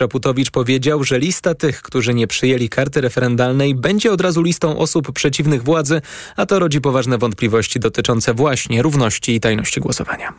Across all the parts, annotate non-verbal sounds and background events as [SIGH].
Raputowicz powiedział, że lista tych, którzy nie przyjęli karty referendalnej, będzie od razu listą osób przeciwnych władzy, a to rodzi poważne wątpliwości dotyczące właśnie równości i tajności głosowania.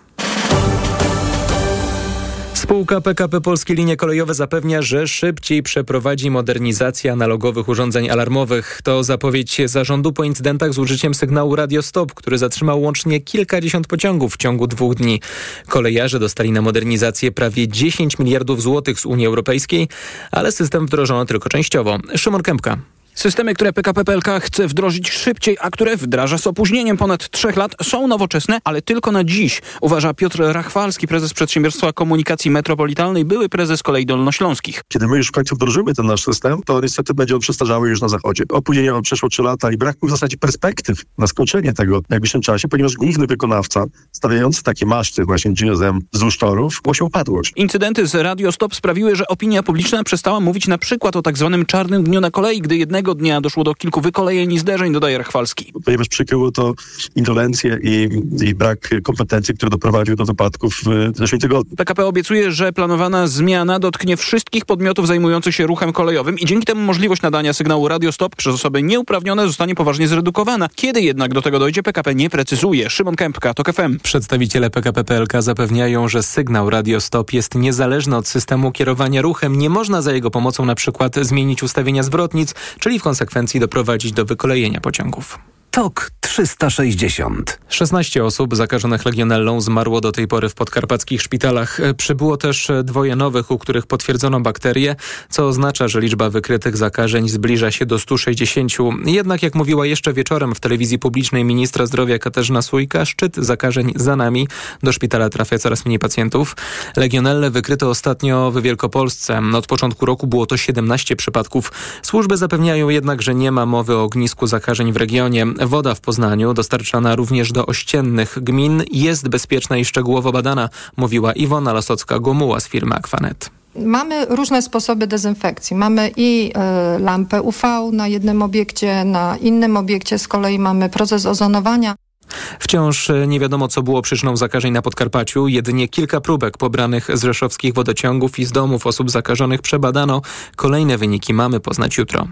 Spółka PKP Polskie Linie Kolejowe zapewnia, że szybciej przeprowadzi modernizację analogowych urządzeń alarmowych. To zapowiedź zarządu po incydentach z użyciem sygnału Radio Stop, który zatrzymał łącznie kilkadziesiąt pociągów w ciągu dwóch dni. Kolejarze dostali na modernizację prawie 10 miliardów złotych z Unii Europejskiej, ale system wdrożono tylko częściowo. Szymon Kępka. Systemy, które PKP PLK chce wdrożyć szybciej, a które wdraża z opóźnieniem ponad trzech lat, są nowoczesne, ale tylko na dziś, uważa Piotr Rachwalski, prezes Przedsiębiorstwa Komunikacji Metropolitalnej, były prezes Kolei Dolnośląskich. Kiedy my już w końcu wdrożymy ten nasz system, to niestety będzie on przestarzały już na zachodzie. Opóźnienie przeszło trzy lata i brak w zasadzie perspektyw na skończenie tego w najbliższym czasie, ponieważ główny wykonawca stawiający takie maszty właśnie GSM wzdłuż torów głosił upadłość. Incydenty z Radio Stop sprawiły, że opinia publiczna przestała mówić na przykład o tak zwanym czarnym dniu na kolei, gdy jednego dnia doszło do kilku wykolejeń i zderzeń, dodaje Rachwalski. Ponieważ przykryło to indolencję i, i brak kompetencji, który doprowadził do wypadków w zeszłym tygodniu. PKP obiecuje, że planowana zmiana dotknie wszystkich podmiotów zajmujących się ruchem kolejowym i dzięki temu możliwość nadania sygnału Radio Stop przez osoby nieuprawnione zostanie poważnie zredukowana. Kiedy jednak do tego dojdzie, PKP nie precyzuje. Szymon Kępka, TOK FM. Przedstawiciele PKP PLK zapewniają, że sygnał Radio Stop jest niezależny od systemu kierowania ruchem. Nie można za jego pomocą na przykład zmienić ustawienia zwrotnic, czyli w konsekwencji doprowadzić do wykolejenia pociągów. TOK 360. 16 osób zakażonych legionellą zmarło do tej pory w podkarpackich szpitalach. Przybyło też dwoje nowych, u których potwierdzono bakterie, co oznacza, że liczba wykrytych zakażeń zbliża się do 160. Jednak, jak mówiła jeszcze wieczorem w telewizji publicznej ministra zdrowia Katarzyna Sójka, szczyt zakażeń za nami. Do szpitala trafia coraz mniej pacjentów. Legionelle wykryto ostatnio w Wielkopolsce. Od początku roku było to 17 przypadków. Służby zapewniają jednak, że nie ma mowy o ognisku zakażeń w regionie. Woda w Poznaniu, dostarczana również do ościennych gmin, jest bezpieczna i szczegółowo badana, mówiła Iwona Lasocka-Gomuła z firmy Aquanet. Mamy różne sposoby dezynfekcji. Mamy i y, lampę UV na jednym obiekcie, na innym obiekcie z kolei mamy proces ozonowania. Wciąż nie wiadomo, co było przyczyną zakażeń na Podkarpaciu. Jedynie kilka próbek pobranych z rzeszowskich wodociągów i z domów osób zakażonych przebadano. Kolejne wyniki mamy poznać jutro.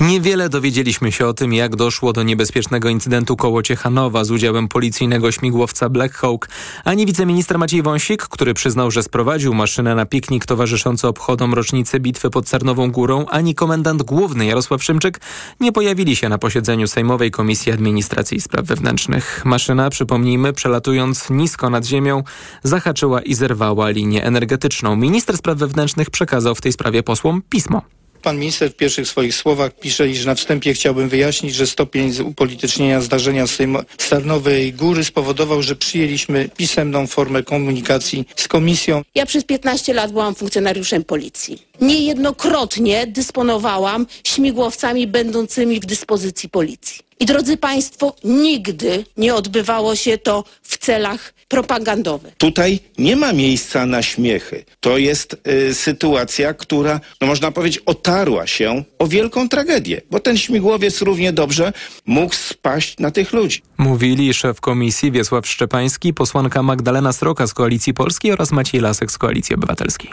Niewiele dowiedzieliśmy się o tym, jak doszło do niebezpiecznego incydentu koło Ciechanowa z udziałem policyjnego śmigłowca Black Hawk. Ani wiceminister Maciej Wąsik, który przyznał, że sprowadził maszynę na piknik towarzyszący obchodom rocznicy bitwy pod Sarnową Górą, ani komendant główny Jarosław Szymczyk nie pojawili się na posiedzeniu Sejmowej Komisji Administracji i Spraw Wewnętrznych. Maszyna, przypomnijmy, przelatując nisko nad ziemią, zahaczyła i zerwała linię energetyczną. Minister Spraw Wewnętrznych przekazał w tej sprawie posłom pismo. Pan minister w pierwszych swoich słowach pisze, iż na wstępie chciałbym wyjaśnić, że stopień upolitycznienia zdarzenia z Starnowej Góry spowodował, że przyjęliśmy pisemną formę komunikacji z komisją. Ja przez 15 lat byłam funkcjonariuszem policji. Niejednokrotnie dysponowałam śmigłowcami będącymi w dyspozycji policji. I drodzy Państwo, nigdy nie odbywało się to w celach propagandowych. Tutaj nie ma miejsca na śmiechy. To jest y, sytuacja, która, no można powiedzieć, otarła się o wielką tragedię, bo ten śmigłowiec równie dobrze mógł spaść na tych ludzi. Mówili szef komisji Wiesław Szczepański, posłanka Magdalena Sroka z Koalicji Polskiej oraz Maciej Lasek z Koalicji Obywatelskiej.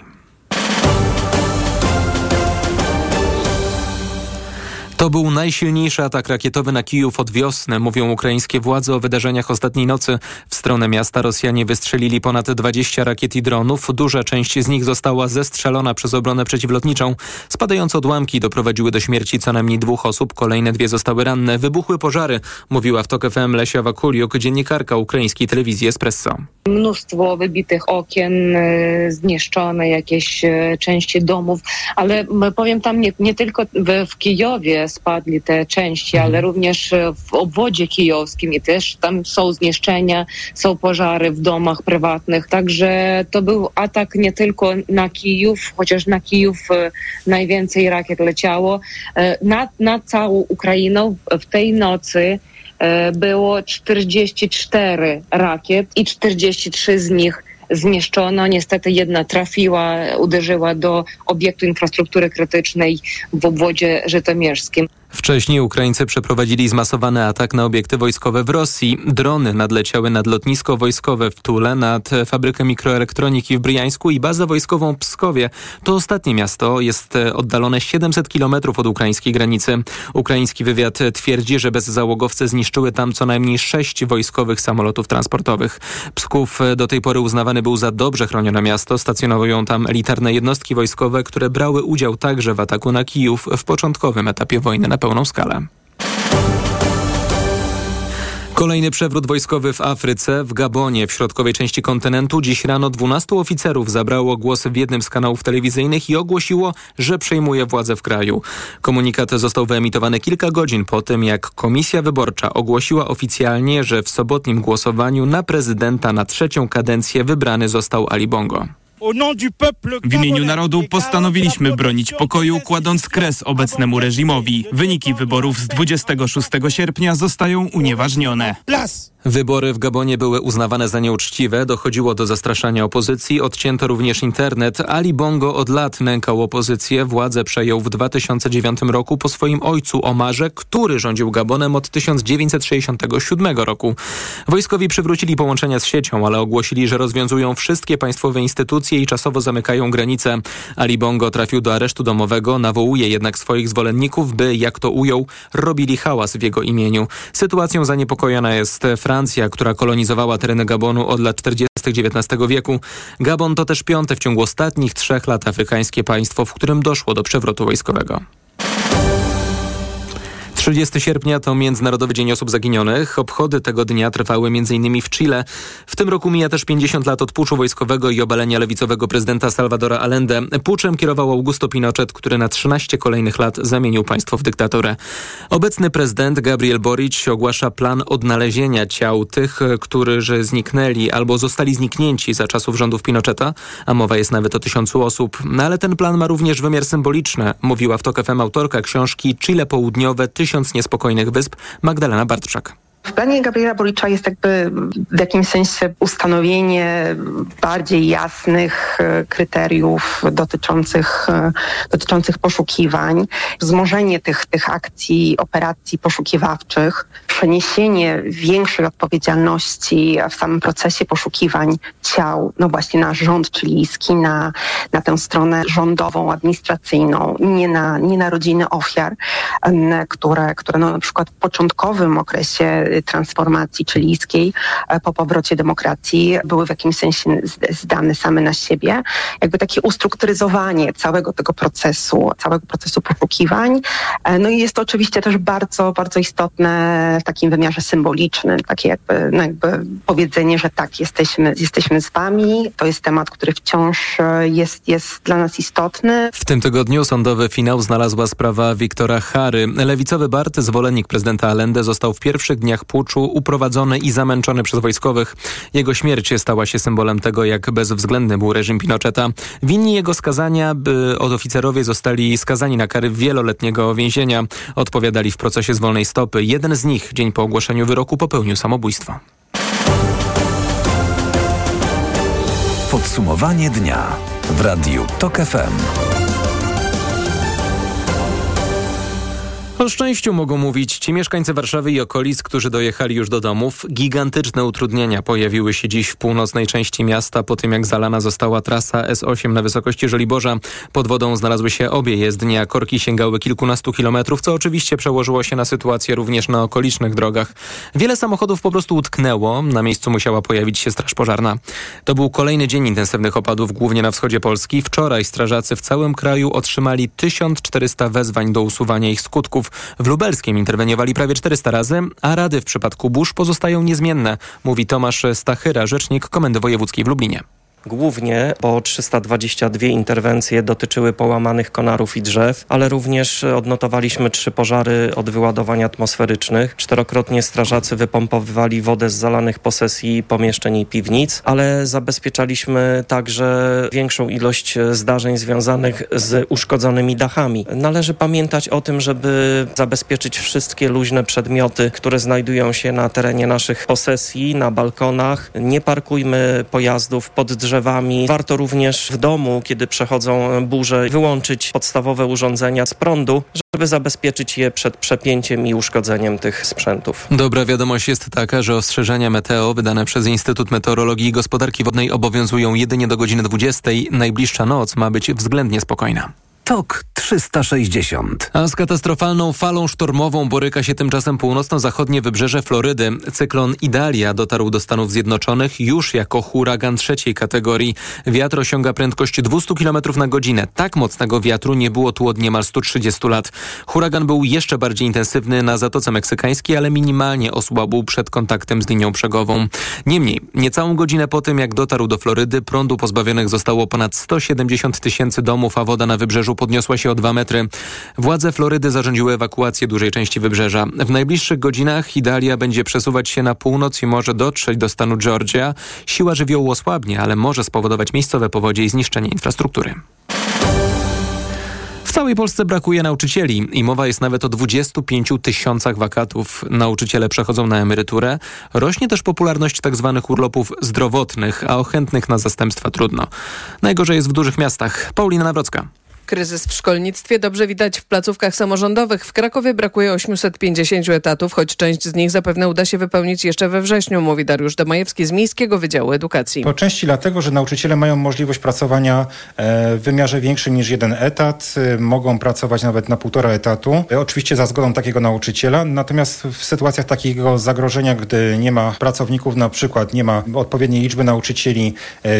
To był najsilniejszy atak rakietowy na Kijów od wiosny, mówią ukraińskie władze o wydarzeniach ostatniej nocy. W stronę miasta Rosjanie wystrzelili ponad 20 rakiet i dronów. Duża część z nich została zestrzelona przez obronę przeciwlotniczą. Spadające odłamki doprowadziły do śmierci co najmniej dwóch osób, kolejne dwie zostały ranne. Wybuchły pożary, mówiła w TOK FM Lesia Wakuliuk, dziennikarka ukraińskiej telewizji Espresso. Mnóstwo wybitych okien, zniszczone jakieś części domów, ale powiem tam nie, nie tylko w, w Kijowie, spadli te części, ale również w obwodzie kijowskim i też tam są zniszczenia, są pożary w domach prywatnych. Także to był atak nie tylko na Kijów, chociaż na Kijów najwięcej rakiet leciało, na, na całą Ukrainą w tej nocy było 44 rakiet i 43 z nich zniszczono. Niestety jedna trafiła, uderzyła do obiektu infrastruktury krytycznej w obwodzie żytomierskim. Wcześniej Ukraińcy przeprowadzili zmasowany atak na obiekty wojskowe w Rosji. Drony nadleciały nad lotnisko wojskowe w Tule, nad fabrykę mikroelektroniki w Bryjańsku i bazę wojskową w Pskowie. To ostatnie miasto jest oddalone 700 km od ukraińskiej granicy. Ukraiński wywiad twierdzi, że bezzałogowce zniszczyły tam co najmniej sześć wojskowych samolotów transportowych. Psków do tej pory uznawany był za dobrze chronione miasto. Stacjonowują tam elitarne jednostki wojskowe, które brały udział także w ataku na Kijów w początkowym etapie wojny na pełną skalę. Kolejny przewrót wojskowy w Afryce, w Gabonie, w środkowej części kontynentu. Dziś rano 12 oficerów zabrało głos w jednym z kanałów telewizyjnych i ogłosiło, że przejmuje władzę w kraju. Komunikat został wyemitowany kilka godzin po tym, jak Komisja Wyborcza ogłosiła oficjalnie, że w sobotnim głosowaniu na prezydenta na trzecią kadencję wybrany został Ali Bongo. W imieniu narodu postanowiliśmy bronić pokoju, kładąc kres obecnemu reżimowi. Wyniki wyborów z 26 sierpnia zostają unieważnione. Wybory w Gabonie były uznawane za nieuczciwe, dochodziło do zastraszania opozycji, odcięto również internet. Ali Bongo od lat nękał opozycję, władzę przejął w 2009 roku po swoim ojcu Omarze, który rządził Gabonem od 1967 roku. Wojskowi przywrócili połączenia z siecią, ale ogłosili, że rozwiązują wszystkie państwowe instytucje i czasowo zamykają granice. Ali Bongo trafił do aresztu domowego, nawołuje jednak swoich zwolenników, by, jak to ujął, robili hałas w jego imieniu. Sytuacją zaniepokojona jest Francja, która kolonizowała tereny Gabonu od lat 40. XIX wieku. Gabon to też piąte w ciągu ostatnich trzech lat afrykańskie państwo, w którym doszło do przewrotu wojskowego. 30 sierpnia to Międzynarodowy Dzień Osób Zaginionych. Obchody tego dnia trwały m.in. w Chile. W tym roku mija też 50 lat od puczu wojskowego i obalenia lewicowego prezydenta Salvadora Allende. Puczem kierował Augusto Pinochet, który na 13 kolejnych lat zamienił państwo w dyktaturę. Obecny prezydent Gabriel Boric ogłasza plan odnalezienia ciał tych, którzy zniknęli albo zostali zniknięci za czasów rządów Pinocheta, a mowa jest nawet o tysiącu osób. No ale ten plan ma również wymiar symboliczny, mówiła w TOK FM autorka książki Chile Południowe – Tysiąc Niespokojnych Wysp Magdalena Bartczak. W planie Gabriela Boricza jest jakby w jakimś sensie ustanowienie bardziej jasnych e, kryteriów dotyczących, e, dotyczących poszukiwań, wzmożenie tych, tych akcji, operacji poszukiwawczych, przeniesienie większej odpowiedzialności w samym procesie poszukiwań ciał, no właśnie na rząd chilijski, na, na tę stronę rządową, administracyjną, nie na, nie na rodziny ofiar, które, które no na przykład w początkowym okresie transformacji chilijskiej e, po powrocie demokracji były w jakimś sensie zdane same na siebie. Jakby takie ustrukturyzowanie całego tego procesu, całego procesu poszukiwań. E, no i jest to oczywiście też bardzo, bardzo istotne w takim wymiarze symbolicznym, takie jakby, no jakby powiedzenie, że tak, jesteśmy, jesteśmy z wami. To jest temat, który wciąż e, jest, jest dla nas istotny. W tym tygodniu sądowy finał znalazła sprawa Wiktora Hary. Lewicowy Bart, zwolennik prezydenta Allende, został w pierwszych dniach puczu uprowadzony i zamęczony przez wojskowych. Jego śmierć stała się symbolem tego, jak bezwzględny był reżim Pinocheta. Winni jego skazania, by oficerowie zostali skazani na kary wieloletniego więzienia. Odpowiadali w procesie z wolnej stopy. Jeden z nich dzień po ogłoszeniu wyroku popełnił samobójstwo. Podsumowanie dnia w Radiu TOK FM. O szczęściu mogą mówić ci mieszkańcy Warszawy i okolic, którzy dojechali już do domów. Gigantyczne utrudnienia pojawiły się dziś w północnej części miasta po tym, jak zalana została trasa S8 na wysokości Żoliborza. Pod wodą znalazły się obie jezdnie, a korki sięgały kilkunastu kilometrów, co oczywiście przełożyło się na sytuację również na okolicznych drogach. Wiele samochodów po prostu utknęło, na miejscu musiała pojawić się straż pożarna. To był kolejny dzień intensywnych opadów, głównie na wschodzie Polski. Wczoraj strażacy w całym kraju otrzymali 1400 wezwań do usuwania ich skutków. W Lubelskim interweniowali prawie 400 razy, a rady w przypadku burz pozostają niezmienne, mówi Tomasz Stachyra, rzecznik Komendy Wojewódzkiej w Lublinie. Głównie po 322 interwencje dotyczyły połamanych konarów i drzew, ale również odnotowaliśmy trzy pożary od wyładowań atmosferycznych. Czterokrotnie strażacy wypompowywali wodę z zalanych posesji pomieszczeń i piwnic, ale zabezpieczaliśmy także większą ilość zdarzeń związanych z uszkodzonymi dachami. Należy pamiętać o tym, żeby zabezpieczyć wszystkie luźne przedmioty, które znajdują się na terenie naszych posesji, na balkonach. Nie parkujmy pojazdów pod drzewami drzewami. Warto również w domu, kiedy przechodzą burze, wyłączyć podstawowe urządzenia z prądu, żeby zabezpieczyć je przed przepięciem i uszkodzeniem tych sprzętów. Dobra wiadomość jest taka, że ostrzeżenia meteo wydane przez Instytut Meteorologii i Gospodarki Wodnej obowiązują jedynie do godziny 20. Najbliższa noc ma być względnie spokojna. TOK 360. A z katastrofalną falą sztormową boryka się tymczasem północno-zachodnie wybrzeże Florydy. Cyklon Idalia dotarł do Stanów Zjednoczonych już jako huragan trzeciej kategorii. Wiatr osiąga prędkość 200 km na godzinę. Tak mocnego wiatru nie było tu od niemal 130 lat. Huragan był jeszcze bardziej intensywny na Zatoce Meksykańskiej, ale minimalnie osłabł przed kontaktem z linią brzegową. Niemniej, niecałą godzinę po tym, jak dotarł do Florydy, prądu pozbawionych zostało ponad 170 tysięcy domów, a woda na wybrzeżu podniosła się o 2 metry. Władze Florydy zarządziły ewakuację dużej części wybrzeża. W najbliższych godzinach Idalia będzie przesuwać się na północ i może dotrzeć do stanu Georgia. Siła żywiołu osłabnie, ale może spowodować miejscowe powodzie i zniszczenie infrastruktury. W całej Polsce brakuje nauczycieli i mowa jest nawet o 25 tysiącach wakatów. Nauczyciele przechodzą na emeryturę. Rośnie też popularność tzw. Tak urlopów zdrowotnych, a o chętnych na zastępstwa trudno. Najgorzej jest w dużych miastach. Paulina Nawrocka. Kryzys w szkolnictwie dobrze widać w placówkach samorządowych. W Krakowie brakuje 850 etatów, choć część z nich zapewne uda się wypełnić jeszcze we wrześniu, mówi Dariusz Domajewski z Miejskiego Wydziału Edukacji. Po części dlatego, że nauczyciele mają możliwość pracowania e, w wymiarze większym niż jeden etat, e, mogą pracować nawet na półtora etatu, e, oczywiście za zgodą takiego nauczyciela, natomiast w sytuacjach takiego zagrożenia, gdy nie ma pracowników, na przykład nie ma odpowiedniej liczby nauczycieli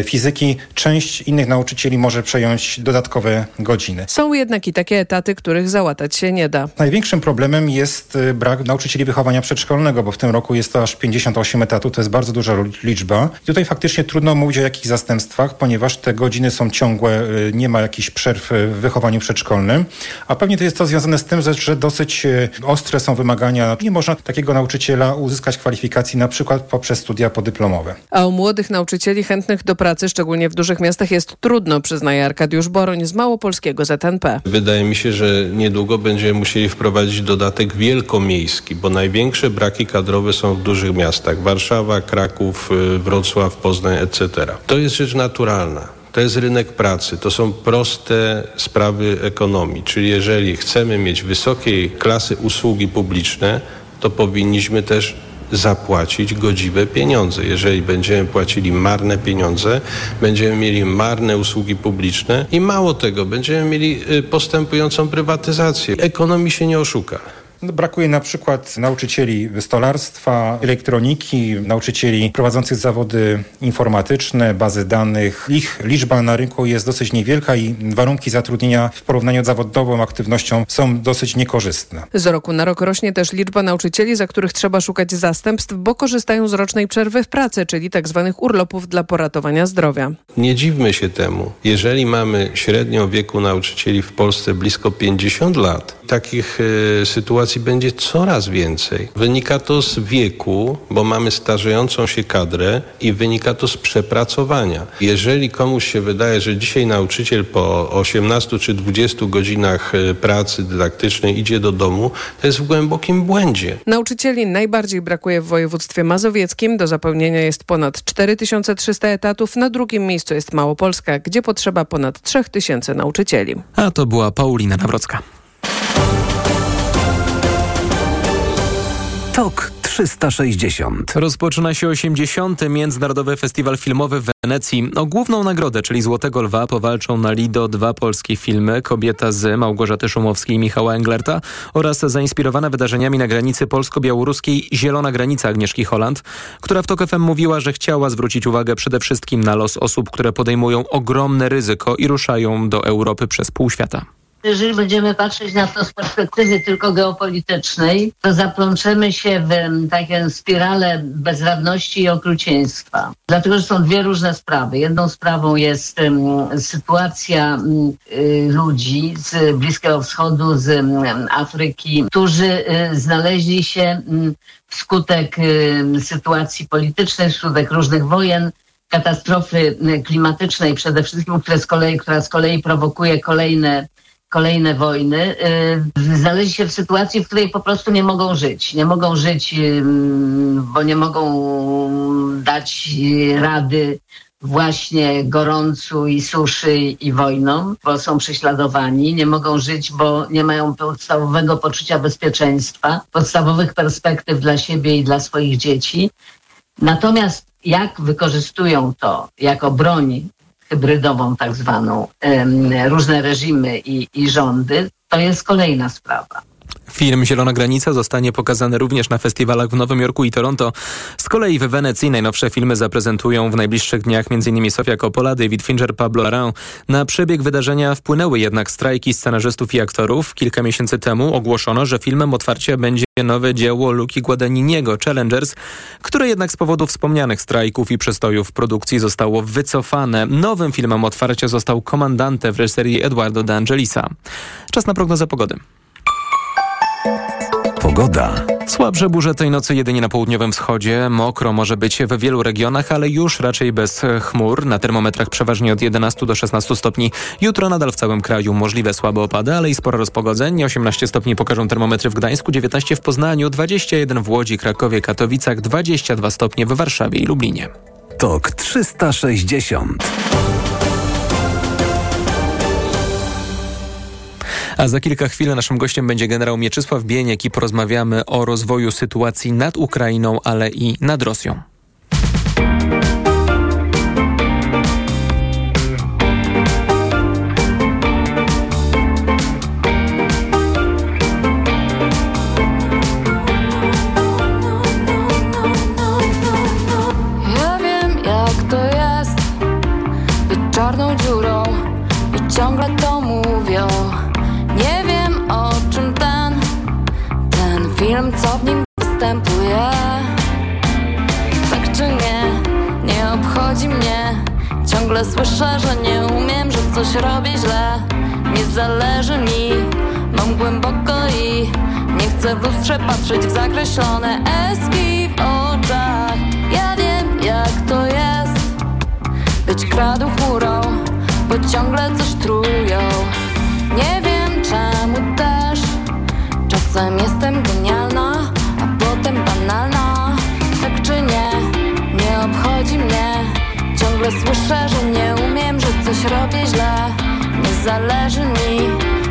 fizyki, część innych nauczycieli może przejąć dodatkowe godziny godziny. Są jednak i takie etaty, których załatać się nie da. Największym problemem jest y, brak nauczycieli wychowania przedszkolnego, bo w tym roku jest to aż 58 etatów, to jest bardzo duża liczba. I tutaj faktycznie trudno mówić o jakichś zastępstwach, ponieważ te godziny są ciągłe, y, nie ma jakichś przerw w wychowaniu przedszkolnym. A pewnie to jest to związane z tym, że dosyć y, ostre są wymagania. Nie można takiego nauczyciela uzyskać kwalifikacji na przykład poprzez studia podyplomowe. A u młodych nauczycieli chętnych do pracy, szczególnie w dużych miastach, jest trudno, przyznaje Arkadiusz Boroń z Małopolskiego polskiego ZNP. Wydaje mi się, że niedługo będziemy musieli wprowadzić dodatek wielkomiejski, bo największe braki kadrowe są w dużych miastach. Warszawa, Kraków, y, Wrocław, Poznań, etc. To jest rzecz naturalna. To jest rynek pracy, to są proste sprawy ekonomii. Czyli jeżeli chcemy mieć wysokiej klasy usługi publiczne, to powinniśmy też zapłacić godziwe pieniądze. Jeżeli będziemy płacili marne pieniądze, będziemy mieli marne usługi publiczne i mało tego, będziemy mieli y, postępującą prywatyzację. Ekonomii się nie oszuka. No, brakuje na przykład nauczycieli stolarstwa, elektroniki, nauczycieli prowadzących zawody informatyczne, bazy danych. Ich liczba na rynku jest dosyć niewielka i warunki zatrudnienia w porównaniu z zawodową aktywnością są dosyć niekorzystne. Z roku na rok rośnie też liczba nauczycieli, za których trzeba szukać zastępstw, bo korzystają z rocznej przerwy w pracy, czyli tzw. Tak urlopów dla poratowania zdrowia. Nie dziwmy się temu. Jeżeli mamy średnią wieku nauczycieli w Polsce blisko 50 lat, takich y, sytuacji sytuacji będzie coraz więcej. Wynika to z wieku, bo mamy starzejącą się kadrę i wynika to z przepracowania. Jeżeli komuś się wydaje, że dzisiaj nauczyciel po 18 czy 20 godzinach e, pracy dydaktycznej idzie do domu, to jest w głębokim błędzie. Nauczycieli najbardziej brakuje w województwie mazowieckim. Do zapełnienia jest ponad 4300 etatów. Na drugim miejscu jest Małopolska, gdzie potrzeba ponad 3000 nauczycieli. A to była Paulina Nawrocka. TOK 360. Rozpoczyna się 80. Międzynarodowy Festiwal Filmowy w Wenecji. O główną nagrodę, czyli Złotego Lwa, powalczą na Lido dwa polskie filmy Kobieta z Małgorzaty Szumowskiej i Michała Englerta oraz zainspirowane wydarzeniami na granicy polsko-białoruskiej Zielona Granica Agnieszki Holland, która w TOK FM mówiła, że chciała zwrócić uwagę przede wszystkim na los osób, które podejmują ogromne ryzyko i ruszają do Europy przez pół świata. Jeżeli będziemy patrzeć na to z perspektywy tylko geopolitycznej, to zaplączemy się w taką spiralę bezradności i okrucieństwa. Dlatego, że są dwie różne sprawy. Jedną sprawą jest um, sytuacja um, ludzi z Bliskiego Wschodu, z um, Afryki, którzy y, znaleźli się wskutek sytuacji politycznej, wskutek różnych wojen, katastrofy klimatycznej przede wszystkim, które z kolei, która z kolei prowokuje kolejne kolejne wojny, y, znaleźli się w sytuacji, w której po prostu nie mogą żyć. Nie mogą żyć, bo nie mogą dać rady właśnie gorącu i suszy i wojną, bo są prześladowani, nie mogą żyć, bo nie mają podstawowego poczucia bezpieczeństwa, podstawowych perspektyw dla siebie i dla swoich dzieci. Natomiast jak wykorzystują to jako broń hybrydową tak zwaną, różne reżimy i, i rządy, to jest kolejna sprawa. Film Zielona Granica zostanie pokazany również na festiwalach w Nowym Jorku i Toronto. Z kolei w Wenecji najnowsze filmy zaprezentują w najbliższych dniach m.in. Sofia Coppola, David Fincher, Pablo Larraín. Na przebieg wydarzenia wpłynęły jednak strajki scenarzystów i aktorów. Kilka miesięcy temu ogłoszono, że filmem otwarcia będzie nowe dzieło Luki Guadagniniego Challengers, które jednak z powodu wspomnianych strajków i przestojów produkcji zostało wycofane. Nowym filmem otwarcia został Komandante w reżyserii Eduardo de Angelisa. Czas na prognozę pogody. Pogoda. Słabsze burze tej nocy jedynie na południowym wschodzie. Mokro może być w wielu regionach, ale już raczej bez chmur. Na termometrach przeważnie od 11 do 16 stopni. Jutro nadal w całym kraju możliwe słabe opady, ale i sporo rozpogodzeń. 18 stopni pokażą termometry w Gdańsku, 19 w Poznaniu, 21 w Łodzi, Krakowie, Katowicach, 22 stopnie w Warszawie i Lublinie. Tok 360. A za kilka chwil naszym gościem będzie generał Mieczysław Bieniek i porozmawiamy o rozwoju sytuacji nad Ukrainą, ale i nad Rosją. Coś robię źle. Nie zależy mi, mam głęboko i Nie chcę w lustrze patrzeć w zakreślone eski w oczach. Ja wiem jak to jest. Być kradł chmurą, bo ciągle coś trują. Nie wiem czemu też. Czasem jestem genialna, a potem banalna. Tak czy nie, nie obchodzi mnie. Ciągle słyszę, że nie że coś robię źle. Nie zależy mi,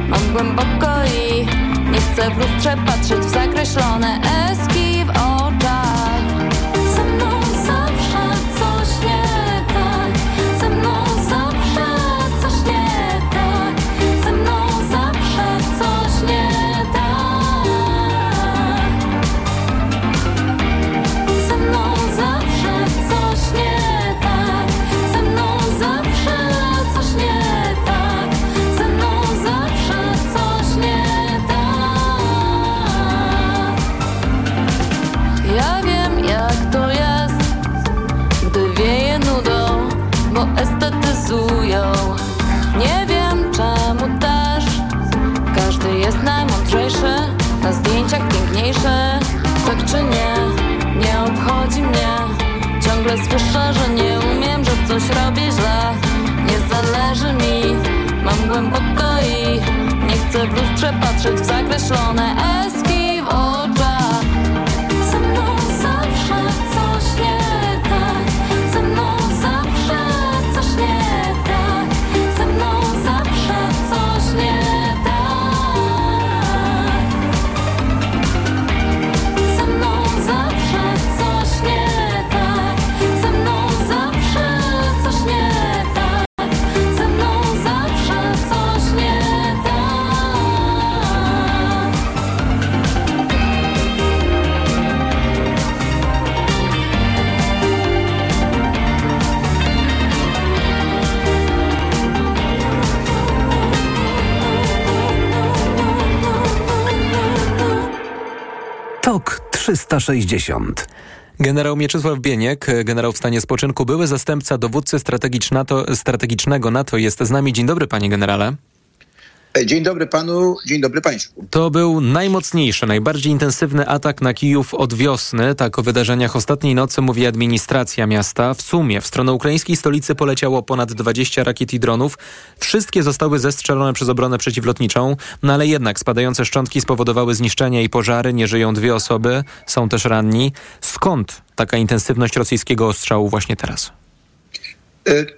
mam głęboko i Nie chcę w lustrze patrzeć w zakreślone eski w oczach 360. Generał Mieczysław Bieniek, generał w stanie spoczynku, były zastępca dowódcy strategicznego NATO jest z nami. Dzień dobry panie generale. Dzień dobry panu, dzień dobry państwu. To był najmocniejszy, najbardziej intensywny atak na Kijów od wiosny. Tak o wydarzeniach ostatniej nocy mówi administracja miasta. W sumie w stronę ukraińskiej stolicy poleciało ponad 20 rakiet i dronów. Wszystkie zostały zestrzelone przez obronę przeciwlotniczą, no ale jednak spadające szczątki spowodowały zniszczenia i pożary. Nie żyją dwie osoby, są też ranni. Skąd taka intensywność rosyjskiego ostrzału właśnie teraz?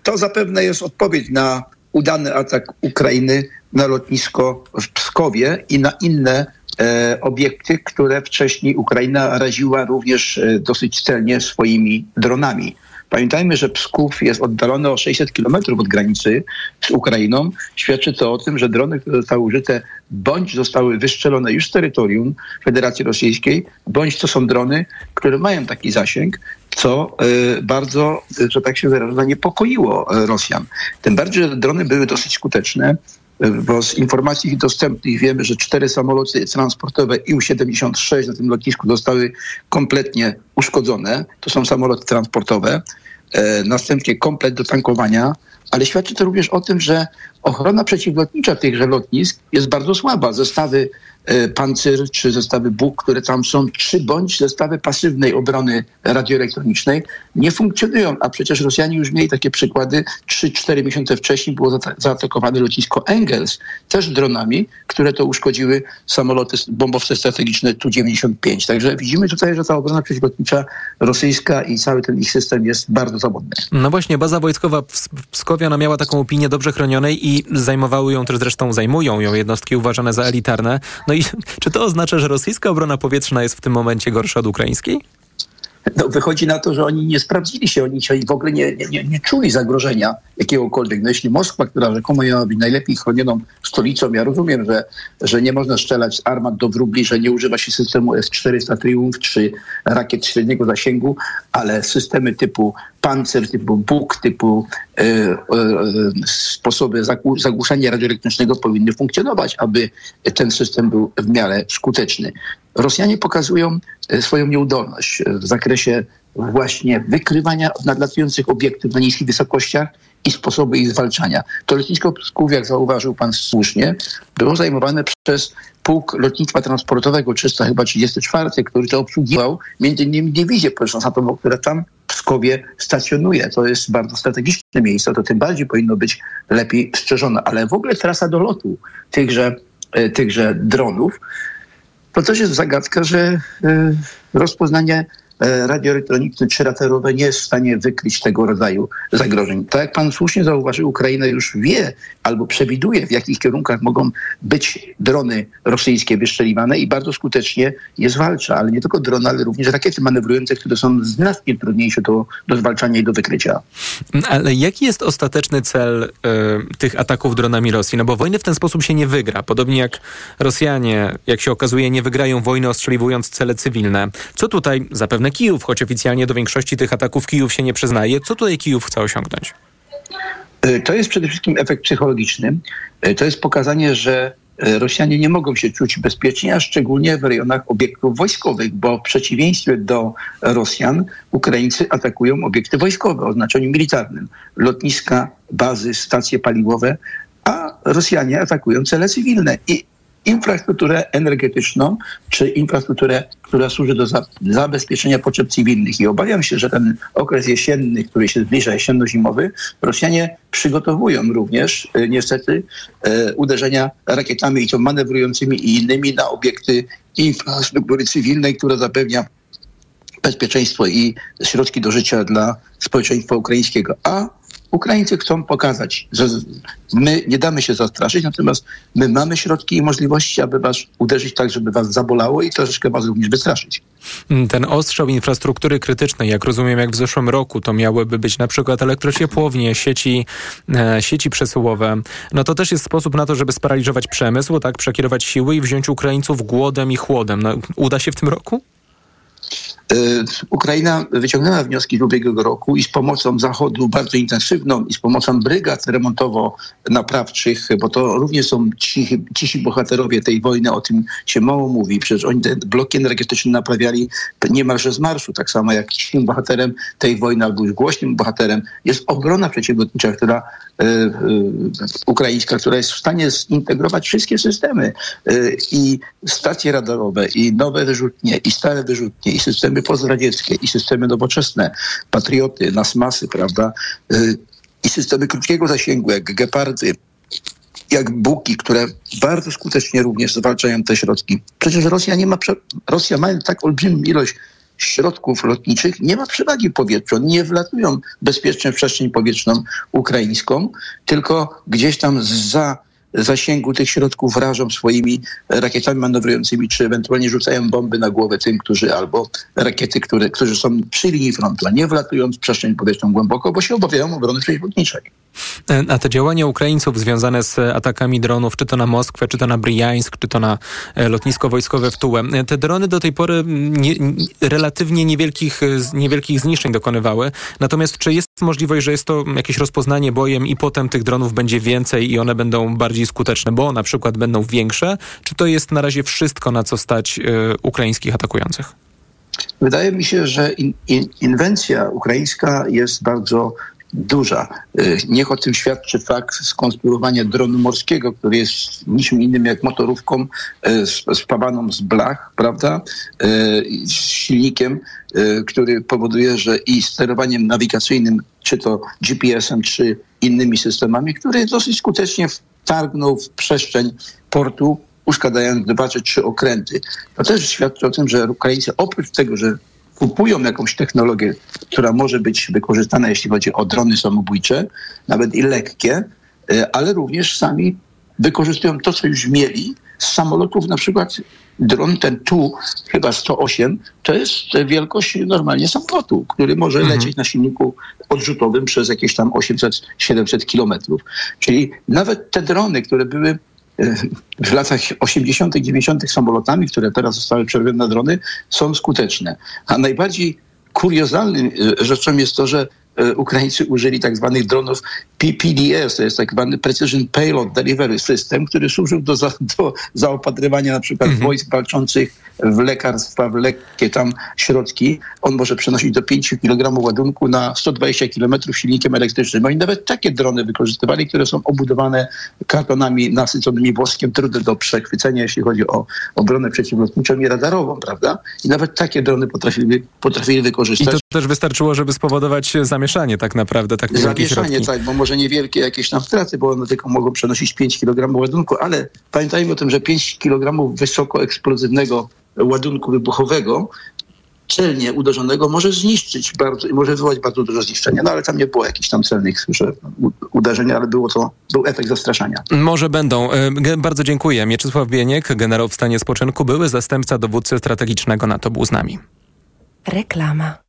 To zapewne jest odpowiedź na udany atak Ukrainy na lotnisko w Pskowie i na inne e, obiekty, które wcześniej Ukraina raziła również e, dosyć celnie swoimi dronami. Pamiętajmy, że Psków jest oddalony o 600 kilometrów od granicy z Ukrainą. Świadczy to o tym, że drony, które zostały użyte, bądź zostały wystrzelone już z terytorium Federacji Rosyjskiej, bądź to są drony, które mają taki zasięg, co y, bardzo, że tak się wyrażę, zaniepokoiło y, Rosjan. Tym bardziej, że drony były dosyć skuteczne, y, bo z informacji dostępnych wiemy, że cztery samoloty transportowe IU-76 na tym lotnisku zostały kompletnie uszkodzone. To są samoloty transportowe. E, następnie komplet do tankowania, ale świadczy to również o tym, że ochrona przeciwlotnicza tychże lotnisk jest bardzo słaba. Zestawy e, Pancyr czy zestawy Buk, które tam są, czy bądź zestawy pasywnej obrony radioelektronicznej nie funkcjonują, a przecież Rosjanie już mieli takie przykłady. 3-4 miesiące wcześniej było zaata- zaatakowane lotnisko Engels, też dronami, które to uszkodziły samoloty, bombowce strategiczne Tu-95. Także widzimy tutaj, że ta obrona przeciwlotnicza rosyjska i cały ten ich system jest bardzo zawodny. No właśnie, baza wojskowa w Pskowie, ona miała taką opinię dobrze chronionej i zajmowały ją też zresztą, zajmują ją jednostki uważane za elitarne. No i czy to oznacza, że rosyjska obrona powietrzna jest w tym momencie gorsza od ukraińskiej? No, wychodzi na to, że oni nie sprawdzili się, oni się w ogóle nie, nie, nie, czuli zagrożenia jakiegokolwiek. No jeśli Moskwa, która rzekomo miała być najlepiej chronioną stolicą, ja rozumiem, że, że nie można strzelać z armat do wróbli, że nie używa się systemu S-400 Triumph czy rakiet średniego zasięgu, ale systemy typu Panzer, typu Buk, typu e, e, sposoby zagłu- zagłuszania radioelektrycznego powinny funkcjonować, aby ten system był w miarę skuteczny. Rosjanie pokazują e, swoją nieudolność e, w zakresie właśnie wykrywania nadlatujących obiektów na niskich wysokościach i sposoby ich zwalczania. To lotnisko Psków, jak zauważył pan słusznie, było zajmowane przez pułk lotnictwa transportowego 300 chyba 34, który to obsługiwał między innymi dywizję powietrzno-atomową, która tam w Pskowie stacjonuje. To jest bardzo strategiczne miejsce, to tym bardziej powinno być lepiej strzeżone. Ale w ogóle trasa do lotu tychże, e, tychże dronów to też jest zagadka, że e, rozpoznanie e, radioelektroniczne czy raterowe nie jest w stanie wykryć tego rodzaju zagrożeń. Tak jak pan słusznie zauważył, Ukraina już wie albo przewiduje, w jakich kierunkach mogą być drony rosyjskie wystrzeliwane i bardzo skutecznie je zwalcza. Ale nie tylko drony, ale również rakiety manewrujące, które są znacznie trudniejsze do, do zwalczania i do wykrycia. Ale jaki jest ostateczny cel y, tych ataków dronami Rosji? No bo wojny w ten sposób się nie wygra. Podobnie jak Rosjanie, jak się okazuje, nie wygrają wojny ostrzeliwując cele cywilne. Co tutaj, zapewne Kijów, choć oficjalnie do większości tych ataków Kijów się nie przyznaje, co tutaj Kijów chce osiągnąć? Y, To jest przede wszystkim efekt psychologiczny. Y, To jest pokazanie, że y, Rosjanie nie mogą się czuć bezpiecznie, a szczególnie w rejonach obiektów wojskowych, bo w przeciwieństwie do Rosjan Ukraińcy atakują obiekty wojskowe o znaczeniu militarnym. Lotniska, bazy, stacje paliwowe, a Rosjanie atakują cele cywilne i infrastrukturę energetyczną, czy infrastrukturę, która służy do za, zabezpieczenia potrzeb cywilnych. I obawiam się, że ten okres jesienny, który się zbliża, jesienno-zimowy, Rosjanie przygotowują również e, niestety e, uderzenia rakietami i to manewrującymi i innymi na obiekty infrastruktury cywilnej, która zapewnia bezpieczeństwo i środki do życia dla społeczeństwa ukraińskiego. A Ukraińcy chcą pokazać, że my nie damy się zastraszyć, natomiast my mamy środki i możliwości, aby was uderzyć tak, żeby was zabolało i troszeczkę was również wystraszyć. Mm, Ten ostrzał infrastruktury krytycznej, jak rozumiem, jak w zeszłym roku, to miałyby być na przykład elektrociepłownie, sieci, e, sieci przesyłowe. No to też jest sposób na to, żeby sparaliżować przemysł, tak, przekierować siły i wziąć Ukraińców głodem i chłodem. No, uda się w tym roku? Y, Ukraina wyciągnęła wnioski z ubiegłego roku i z pomocą Zachodu bardzo intensywną i z pomocą brygad remontowo-naprawczych, bo to również są cisi, cisi bohaterowie tej wojny, o tym się mało mówi. Przecież oni te bloki energetyczne naprawiali niemalże z marszu, tak samo jak cichym bohaterem tej wojny, albo już głośnym bohaterem jest obrona przeciwlotnicza, która y, y, ukraińska, która jest w stanie zintegrować wszystkie systemy i stacje radarowe, i nowe wyrzutnie, i stare wyrzutnie, i systemy pozradzieckie, i systemy nowoczesne, patrioty, nasmasy, prawda, y, i systemy krótkiego zasięgu, jak gepardy, jak buki, które bardzo skutecznie również zwalczają te środki. Przecież Rosja nie ma. Rosja mając tak olbrzymią ilość środków lotniczych nie ma przewagi powietrznej. Nie wlatują bezpiecznie w przestrzeń powietrzną ukraińską, tylko gdzieś tam za zasięgu tych środków rażą swoimi rakietami manewrującymi, czy ewentualnie rzucają bomby na głowę tym, którzy albo rakiety, które, którzy są przy linii frontu, nie wlatując w przestrzeń powietrzną głęboko, bo się obawiają obrony przeciwlotniczej. A te działania Ukraińców związane z atakami dronów, czy to na Moskwę, czy to na Briańsk, czy to na e, lotnisko wojskowe w Tułem, te drony do tej pory nie, relatywnie niewielkich, niewielkich zniszczeń dokonywały. Natomiast czy jest możliwość, że jest to jakieś rozpoznanie bojem i potem tych dronów będzie więcej i one będą bardziej skuteczne, bo na przykład będą większe? Czy to jest na razie wszystko, na co stać y, ukraińskich atakujących? Wydaje mi się, że in, in, inwencja ukraińska jest bardzo duża. Y, niech o tym świadczy fakt skonstruowania dronu morskiego, który jest niczym innym jak motorówką y, spawaną z blach, prawda, z silnikiem, który powoduje, że i sterowaniem nawigacyjnym, czy to GPS-em, czy innymi systemami, który dosyć skutecznie wtargnął w przestrzeń portu, uszkadzając dwa czy trzy okręty. To też świadczy o tym, że Ukraińcy oprócz tego, że kupują jakąś technologię, która może być wykorzystana, jeśli chodzi o drony samobójcze, nawet i lekkie, e, ale również sami wykorzystują to, co już mieli z samolotów, na przykład dron ten tu, chyba 108, to jest wielkość normalnie samolotu, który może mhm. lecieć na silniku odrzutowym przez jakieś tam 800-700 kilometrów. Czyli nawet te drony, które były w latach 80., 90. samolotami, które teraz zostały przerobione na drony, są skuteczne. A najbardziej kuriozalnym e, rzeczą jest to, że e, Ukraińcy użyli tak zwanych dronów PPDS, to jest tak zwany Precision Payload Delivery System, który służył do, za, do zaopatrywania na przykład mm -hmm. wojsk walczących w lekarstwa, w lekkie tam środki. On może przenosić do 5 kg ładunku na 120 km silnikiem elektrycznym. Oni nawet takie drony wykorzystywali, które są obudowane kartonami nasyconymi woskiem, trudne do przechwycenia, jeśli chodzi o obronę przeciwlotniczą i radarową, prawda? I nawet takie drony potrafili, potrafili wykorzystać. I to też wystarczyło, żeby spowodować zamieszanie tak naprawdę, tak Zamieszanie, tak, bo może niewielkie jakieś tam straty, bo one tylko mogą przenosić 5 kg ładunku, ale pamiętajmy o tym, że 5 kg wysoko eksplozywnego ładunku wybuchowego celnie uderzonego może zniszczyć bardzo i może wywołać bardzo dużo zniszczenia. No ale tam nie było jakichś tam celnych że, uderzeń, ale było to, był efekt zastraszania. Może będą. E, bardzo dziękuję. Mieczysław Bieniek, generał w stanie spoczynku, były zastępca dowódcy strategicznego NATO był z nami. Reklama.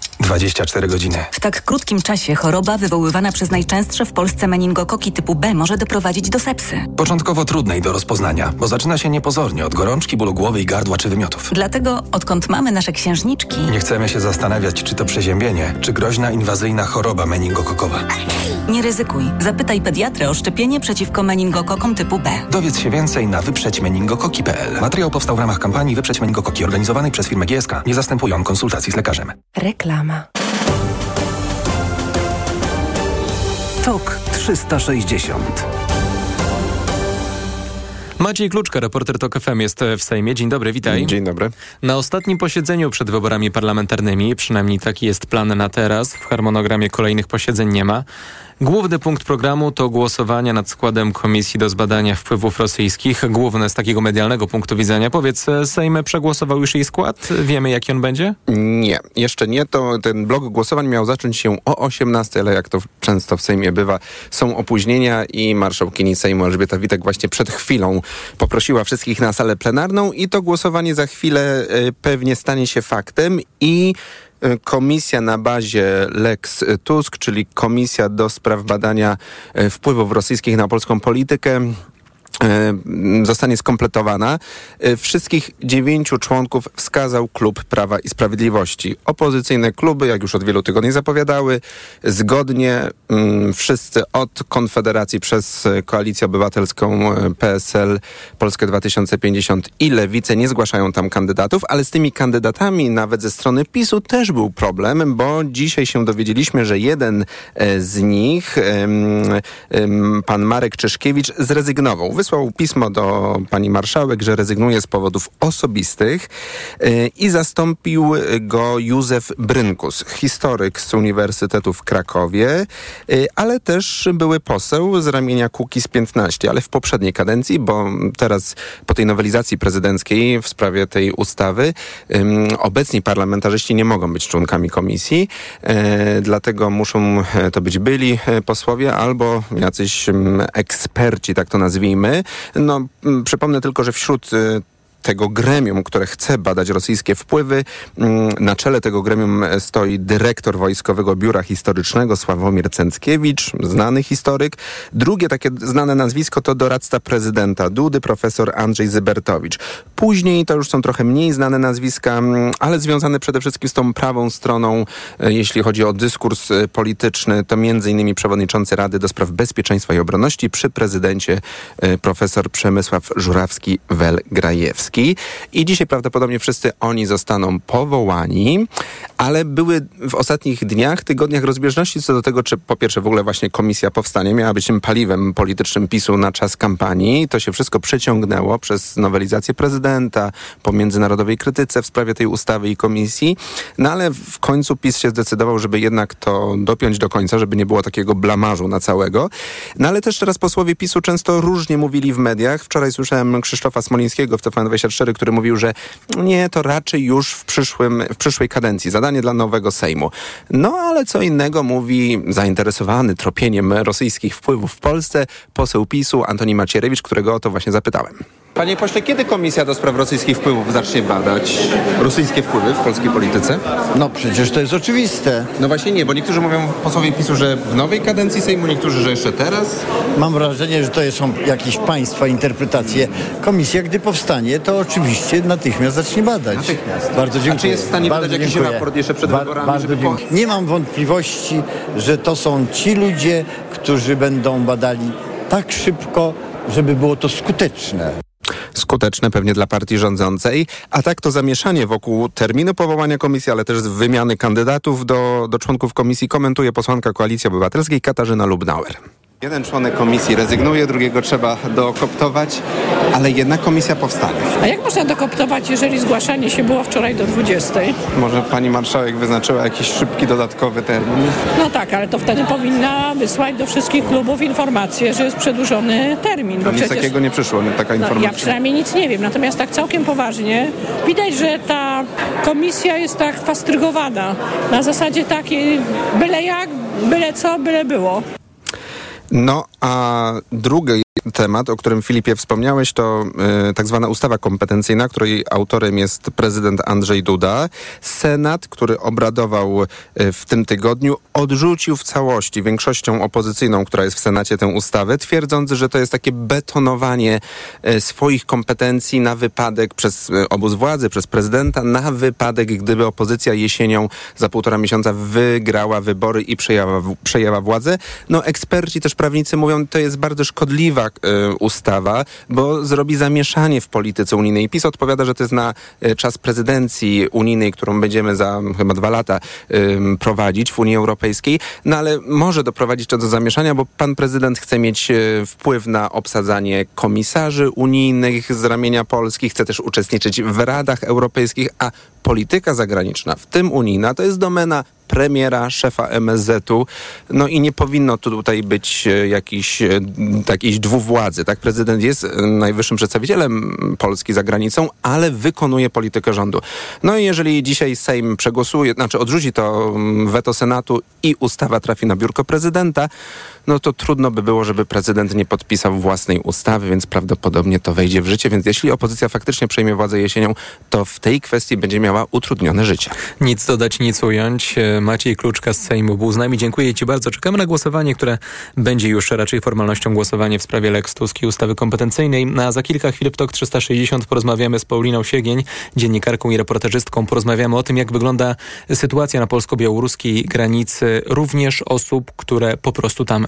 24 godziny. W tak krótkim czasie choroba wywoływana przez najczęstsze w Polsce meningokoki typu B może doprowadzić do sepsy. Początkowo trudnej do rozpoznania, bo zaczyna się niepozornie od gorączki, bólu głowy i gardła czy wymiotów. Dlatego, odkąd mamy nasze księżniczki... Nie chcemy się zastanawiać, czy to przeziębienie, czy groźna inwazyjna choroba meningokokowa. Nie ryzykuj. Zapytaj pediatrę o szczepienie przeciwko meningokokom typu B. Dowiedz się więcej na wyprzedźmeningokoki.pl. Materiał powstał w ramach kampanii Wyprzeć meningokoki organizowanej przez firmę GSK. Nie zastępują konsultacji z lekarzem. Reklama. TOK 360 Maciej Kluczka, reporter TOK FM jest w Sejmie. Dzień dobry, witaj. Dzień dobry. Na ostatnim posiedzeniu przed wyborami parlamentarnymi, przynajmniej taki jest plan na teraz, w harmonogramie kolejnych posiedzeń nie ma, Główny punkt programu to głosowania nad składem Komisji do zbadania wpływów rosyjskich. Główne z takiego medialnego punktu widzenia. Powiedz, Sejm przegłosował już jej skład? Wiemy, jaki on będzie? Nie, jeszcze nie. To ten blok głosowań miał zacząć się o 18, ale jak to często w Sejmie bywa, są opóźnienia i marszałkini Sejmu Elżbieta Witek właśnie przed chwilą poprosiła wszystkich na salę plenarną i to głosowanie za chwilę y, pewnie stanie się faktem i komisja na bazie Lex Tusk, czyli Komisja do spraw badania wpływów rosyjskich na polską politykę zostanie skompletowana. E, wszystkich dziewięciu członków wskazał klub Prawa i Sprawiedliwości. Opozycyjne kluby, jak już od wielu tygodni zapowiadały, zgodnie mm, wszyscy od Konfederacji przez Koalicję Obywatelską e, PSL, Polskę 2050 i Lewicę nie zgłaszają tam kandydatów, ale z tymi kandydatami nawet ze strony PiSu też był problem, bo dzisiaj się dowiedzieliśmy, że jeden z nich, pan Marek Czeszkiewicz, zrezygnował. Wysłał wysłał pismo do pani marszałek, że rezygnuje z powodów osobistych y, i zastąpił go Józef Brynkus, historyk z Uniwersytetu w Krakowie, y, ale też były poseł z ramienia Kukiz 15, ale w poprzedniej kadencji, bo teraz po tej nowelizacji prezydenckiej w sprawie tej ustawy obecni parlamentarzyści nie mogą być członkami komisji, y, dlatego muszą to być byli posłowie albo jacyś eksperci, tak to nazwijmy. No, przypomnę tylko, że wśród y, tego gremium, które chce badać rosyjskie wpływy. Mm, na czele tego gremium stoi dyrektor Wojskowego Biura Historycznego Sławomir Cęckiewicz, znany historyk. Drugie takie znane nazwisko to doradca prezydenta Dudy, profesor Andrzej Zybertowicz. Później to już są trochę mniej znane nazwiska, mm, ale związane przede wszystkim z tą prawą stroną, e, jeśli chodzi o dyskurs e, polityczny, to innymi przewodniczący Rady do Spraw Bezpieczeństwa i Obronności przy prezydencie e, profesor Przemysław Żurawski-Welgrajewski. Polski i dzisiaj prawdopodobnie wszyscy oni zostaną powołani, ale były w ostatnich dniach, tygodniach rozbieżności co do tego, czy po pierwsze w ogóle właśnie komisja powstanie, miała być tym paliwem politycznym PiSu na czas kampanii. To się wszystko przeciągnęło przez nowelizację prezydenta, po międzynarodowej krytyce w sprawie tej ustawy i komisji. No ale w końcu PiS się zdecydował, żeby jednak to dopiąć do końca, żeby nie było takiego blamażu na całego. No ale też teraz posłowie PiSu często różnie mówili w mediach. Wczoraj słyszałem Krzysztofa Smolińskiego w TVN 24, który mówił, że nie, to raczej już w, przyszłym, w przyszłej kadencji, zadanie dla nowego Sejmu. No ale co innego mówi zainteresowany tropieniem rosyjskich wpływów w Polsce poseł PiSu Antoni Macierewicz, którego o to właśnie zapytałem. Panie pośle, kiedy Komisja do Spraw Rosyjskich Wpływów zacznie badać rosyjskie wpływy w polskiej polityce? No przecież to jest oczywiste. No właśnie nie, bo niektórzy mówią posłowie PiSu, że w nowej kadencji Sejmu, niektórzy, że jeszcze teraz. Mam wrażenie, że to są jakieś państwa interpretacje. Komisja, gdy powstanie, to oczywiście natychmiast zacznie badać. Natychmiast. Bardzo dziękuję. A czy jest w stanie bardzo badać jakiś raport jeszcze przed wyborami? Żeby... Nie mam wątpliwości, że to są ci ludzie, którzy będą badali tak szybko, żeby było to skuteczne skuteczne pewnie dla partii rządzącej. A tak to zamieszanie wokół terminu powołania komisji, ale też wymiany kandydatów do, do członków komisji komentuje posłanka Koalicji Obywatelskiej Katarzyna Lubnauer. Jeden członek komisji rezygnuje, drugiego trzeba dokoptować, ale jedna komisja powstanie. A jak można dokoptować, jeżeli zgłaszanie się było wczoraj do 20? Może pani marszałek wyznaczyła jakiś szybki dodatkowy termin? No tak, ale to wtedy powinna wysłać do wszystkich klubów informację, że jest przedłużony termin. Bo nic przecież... takiego nie przyszło, taka informacja. No, ja przynajmniej nic nie wiem, natomiast tak całkiem poważnie widać, że ta komisja jest tak fastrygowana. Na zasadzie takiej byle jak, byle co, byle było. No, a drugi temat, o którym Filipie wspomniałeś, to y, tak zwana ustawa kompetencyjna, której autorem jest prezydent Andrzej Duda. Senat, który obradował y, w tym tygodniu, odrzucił w całości większością opozycyjną, która jest w Senacie tę ustawę, twierdząc, że to jest takie betonowanie y, swoich kompetencji na wypadek przez y, obóz władzy, przez prezydenta, na wypadek, gdyby opozycja jesienią za półtora miesiąca wygrała wybory i przejęła, przejęła władzę. No eksperci, też prawnicy mówią, to jest bardzo szkodliwa y, ustawa, bo zrobi zamieszanie w polityce unijnej. PiS odpowiada, że to jest na y, czas prezydencji unijnej, którą będziemy za chyba dwa lata prowadzić w Unii Europejskiej, no ale może doprowadzić to do zamieszania, bo pan prezydent chce mieć y, wpływ na obsadzanie komisarzy unijnych z ramienia Polski, chce też uczestniczyć w radach europejskich, a polityka zagraniczna, w tym unijna, to jest domena premiera, szefa MSZ-u. No i nie powinno tutaj być e, jakiejś takiej dwuwładzy. Tak, prezydent jest e, najwyższym przedstawicielem Polski za granicą, ale wykonuje politykę rządu. No i jeżeli dzisiaj Sejm przegłosuje, znaczy odrzuci to weto Senatu i ustawa trafi na biurko prezydenta, no to trudno by było, żeby prezydent nie podpisał własnej ustawy, więc prawdopodobnie to wejdzie w życie. Więc jeśli opozycja faktycznie przejmie władzę jesienią, to w tej kwestii będzie miała utrudnione życie. Nic dodać, nic ująć. E, Maciej Kluczka z Sejmu był z nami. Dziękuję Ci bardzo. Czekamy na głosowanie, które będzie już raczej formalnością głosowanie w sprawie Lex Tusk i ustawy kompetencyjnej. A za kilka chwil w TOK 360 porozmawiamy z Pauliną Siegień, dziennikarką i reportażystką. Porozmawiamy o tym, jak wygląda sytuacja na polsko-białoruskiej granicy, również osób, które po prostu tam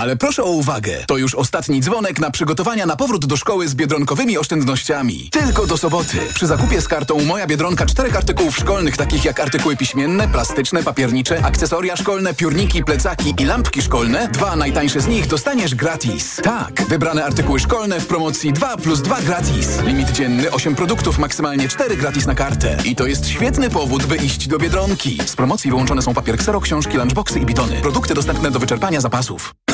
Ale proszę o uwagę, to już ostatni dzwonek na przygotowania na powrót do szkoły z biedronkowymi oszczędnościami. Tylko do soboty. Przy zakupie z kartą Moja Biedronka czterech artykułów szkolnych, takich jak artykuły piśmienne, plastyczne, papiernicze, akcesoria szkolne, piórniki, plecaki i lampki szkolne, dwa najtańsze z nich dostaniesz gratis. Tak, wybrane artykuły szkolne w promocji 2 plus 2 gratis. Limit dzienny 8 produktów, maksymalnie 4 gratis na kartę. I to jest świetny powód, by iść do Biedronki. Z promocji wyłączone są papier ksero, książki, lunchboxy i bitony. Produkty dostępne do wyczerpania zapasów.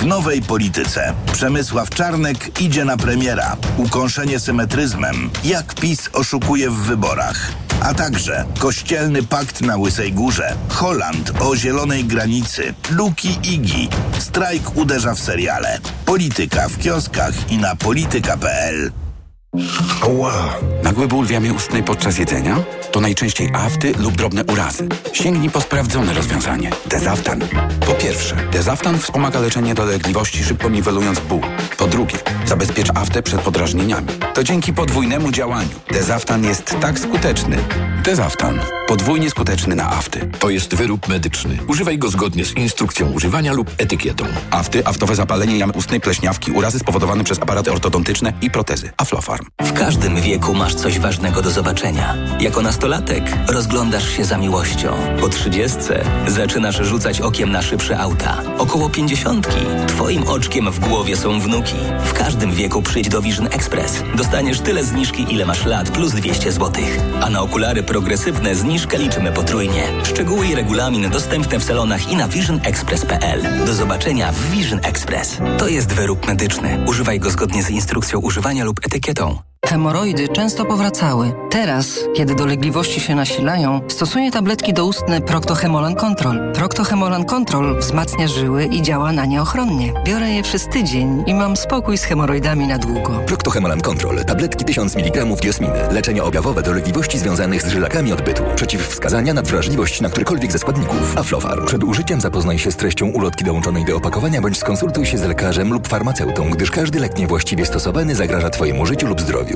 W nowej polityce Przemysław Czarnek idzie na premiera. Ukąszenie symetryzmem. Jak PiS oszukuje w wyborach. A także kościelny pakt na Łysej Górze, Holand o zielonej granicy, Luki Igi. Strajk uderza w seriale. Polityka w kioskach i na polityka.pl. Ła! Nagły ból w jamie ustnej podczas jedzenia? To najczęściej afty lub drobne urazy. Sięgnij po sprawdzone rozwiązanie. Dezaftan. Po pierwsze, Dezaftan wspomaga leczenie dolegliwości, szybko niwelując ból. Po drugie, zabezpiecza aftę przed podrażnieniami. To dzięki podwójnemu działaniu. Dezaftan jest tak skuteczny. Dezaftan. Podwójnie skuteczny na afty. To jest wyrób medyczny. Używaj go zgodnie z instrukcją używania lub etykietą. Afty, aftowe zapalenie jamy ustnej, pleśniawki, urazy spowodowane przez aparaty ortodontyczne i protezy. Aflofarm. W każdym wieku masz coś ważnego do zobaczenia. Jako nastolatek rozglądasz się za miłością. Po trzydziestce zaczynasz rzucać okiem na szybsze auta. Około pięćdziesiątki twoim oczkiem w głowie są wnuki. W każdym wieku przyjdź do Vision Express. Dostaniesz tyle zniżki, ile masz lat, plus 200 zł. A na okulary progresywne zniżkę liczymy potrójnie. Szczegóły i regulamin dostępne w salonach i na visionexpress.pl. Do zobaczenia w Vision Express. To jest wyrób medyczny. Używaj go zgodnie z instrukcją używania lub etykietą. Hemoroidy często powracały. Teraz, kiedy dolegliwości się nasilają, stosuję tabletki doustne Proctohemolan Control. Proctohemolan Control wzmacnia żyły i działa na nie ochronnie. Biorę je przez tydzień i mam spokój z hemoroidami na długo. Proctohemolan Control. Tabletki 1000 mg diosminy. Leczenie objawowe dolegliwości związanych z żylakami odbytu. Przeciwwskazania na wrażliwość na którykolwiek ze składników. Aflofarm. Przed użyciem zapoznaj się z treścią ulotki dołączonej do opakowania bądź skonsultuj się z lekarzem lub farmaceutą, gdyż każdy lek niewłaściwie stosowany zagraża Twojemu życiu lub zdrowiu.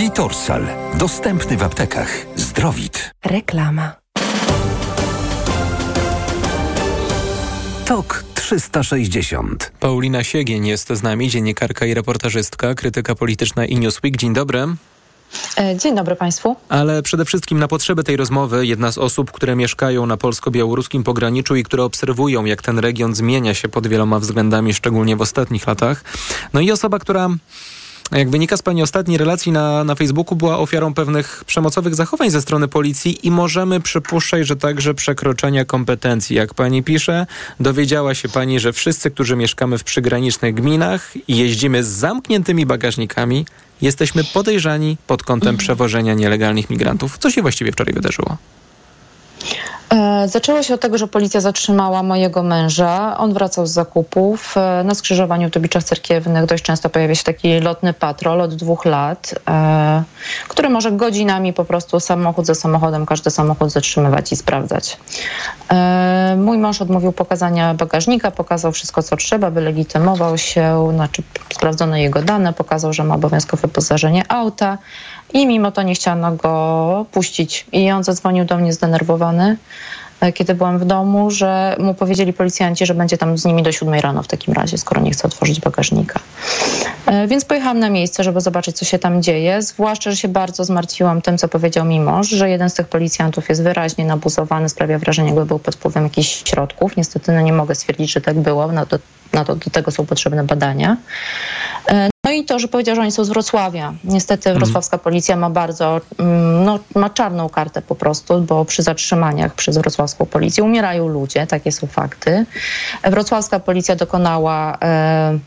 Litorsal. Dostępny w aptekach. Zdrowit. Reklama. TOK 360. Paulina Siegień jest z nami, dziennikarka i reportażystka, krytyka polityczna i Newsweek. Dzień dobry. E, dzień dobry Państwu. Ale przede wszystkim na potrzeby tej rozmowy jedna z osób, które mieszkają na polsko-białoruskim pograniczu i które obserwują, jak ten region zmienia się pod wieloma względami, szczególnie w ostatnich latach. No i osoba, która Jak wynika z Pani ostatniej relacji na, na Facebooku, była ofiarą pewnych przemocowych zachowań ze strony policji i możemy przypuszczać, że także przekroczenia kompetencji. Jak Pani pisze, dowiedziała się Pani, że wszyscy, którzy mieszkamy w przygranicznych gminach i jeździmy z zamkniętymi bagażnikami, jesteśmy podejrzani pod kątem przewożenia nielegalnych migrantów. Co się właściwie wczoraj wydarzyło? E, zaczęło się od tego, że policja zatrzymała mojego męża. On wracał z zakupów. E, na skrzyżowaniu w Dobiczach Cerkiewnych dość często pojawia się taki lotny patrol od dwóch lat, e, który może godzinami po prostu samochód za samochodem, każdy samochód zatrzymywać i sprawdzać. Mój mąż odmówił pokazania bagażnika, pokazał wszystko, co trzeba, wylegitymował się, znaczy sprawdzono jego dane, pokazał, że ma obowiązkowe wyposażenie auta i mimo to nie chciano go puścić. I on zadzwonił do mnie zdenerwowany, e, kiedy byłam w domu, że mu powiedzieli policjanci, że będzie tam z nimi do siódmej rano w takim razie, skoro nie chce otworzyć bagażnika. E, więc pojechałam na miejsce, żeby zobaczyć, co się tam dzieje. Zwłaszcza, że się bardzo zmartwiłam tym, co powiedział mi mąż, że jeden z tych policjantów jest wyraźnie nabuzowany, sprawia wrażenie, jakby był pod wpływem jakichś środków. Niestety no, nie mogę stwierdzić, że tak było. No, to, na to, do tego są potrzebne badania. E, no i to, że powiedział, że oni są z Wrocławia. Niestety mhm. wrocławska policja ma bardzo, mm, no, ma czarną kartę po prostu, bo przy zatrzymaniach przez wrocławską policję umierają ludzie, takie są fakty. Wrocławska policja dokonała e,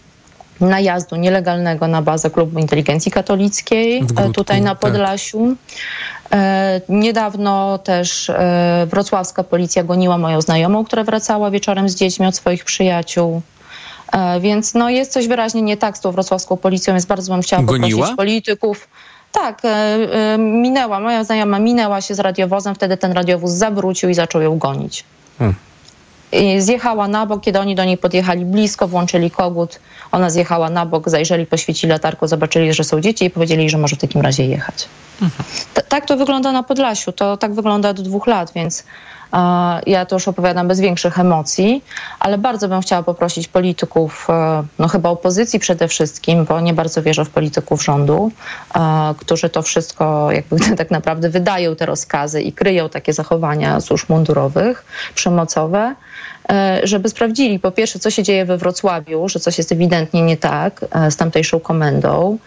najazdu nielegalnego na bazę Klubu Inteligencji Katolickiej e, tutaj na tak. Podlasiu. E, niedawno też e, wrocławska policja goniła moją znajomą, która wracała wieczorem z dziećmi od swoich przyjaciół. E, więc no, jest coś wyraźnie nie tak z tą wrocławską policją, więc bardzo bym chciała Goniła? poprosić polityków. Tak, e, e, minęła, moja znajoma minęła się z radiowozem, wtedy ten radiowóz zawrócił i zaczął ją gonić. Hmm. I zjechała na bok, kiedy oni do niej podjechali blisko, włączyli kogut, ona zjechała na bok, zajrzeli, poświecili latarką, zobaczyli, że są dzieci i powiedzieli, że może w takim razie jechać. Mhm. tak to wygląda na Podlasiu, to tak wygląda od dwóch lat, więc ja to już opowiadam bez większych emocji, ale bardzo bym chciała poprosić polityków, e, no chyba opozycji przede wszystkim, bo nie bardzo wierzę w polityków rządu, e, którzy to wszystko jakby [LAUGHS] tak naprawdę wydają te rozkazy i kryją takie zachowania służb mundurowych, przemocowe e, żeby sprawdzili po pierwsze, co się dzieje we Wrocławiu, że coś jest ewidentnie nie tak z tamtejszą komendą,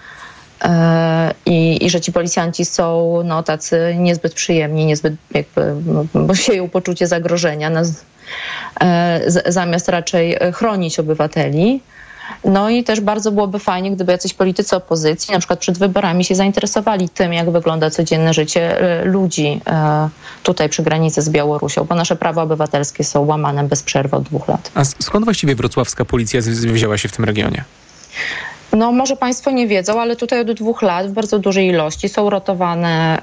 I, I, że ci policjanci są no, tacy niezbyt przyjemni, niezbyt jakby, bo sieją poczucie zagrożenia e, zamiast raczej chronić obywateli. No i też bardzo byłoby fajnie, gdyby jacyś politycy opozycji, na przykład przed wyborami, się zainteresowali tym, jak wygląda codzienne życie e, ludzi tutaj przy granicy z Białorusią, bo nasze prawa obywatelskie są łamane bez przerwy od dwóch lat. A skąd właściwie wrocławska policja wzięła się w tym regionie? No może Państwo nie wiedzą, ale tutaj od dwóch lat w bardzo dużej ilości są rotowane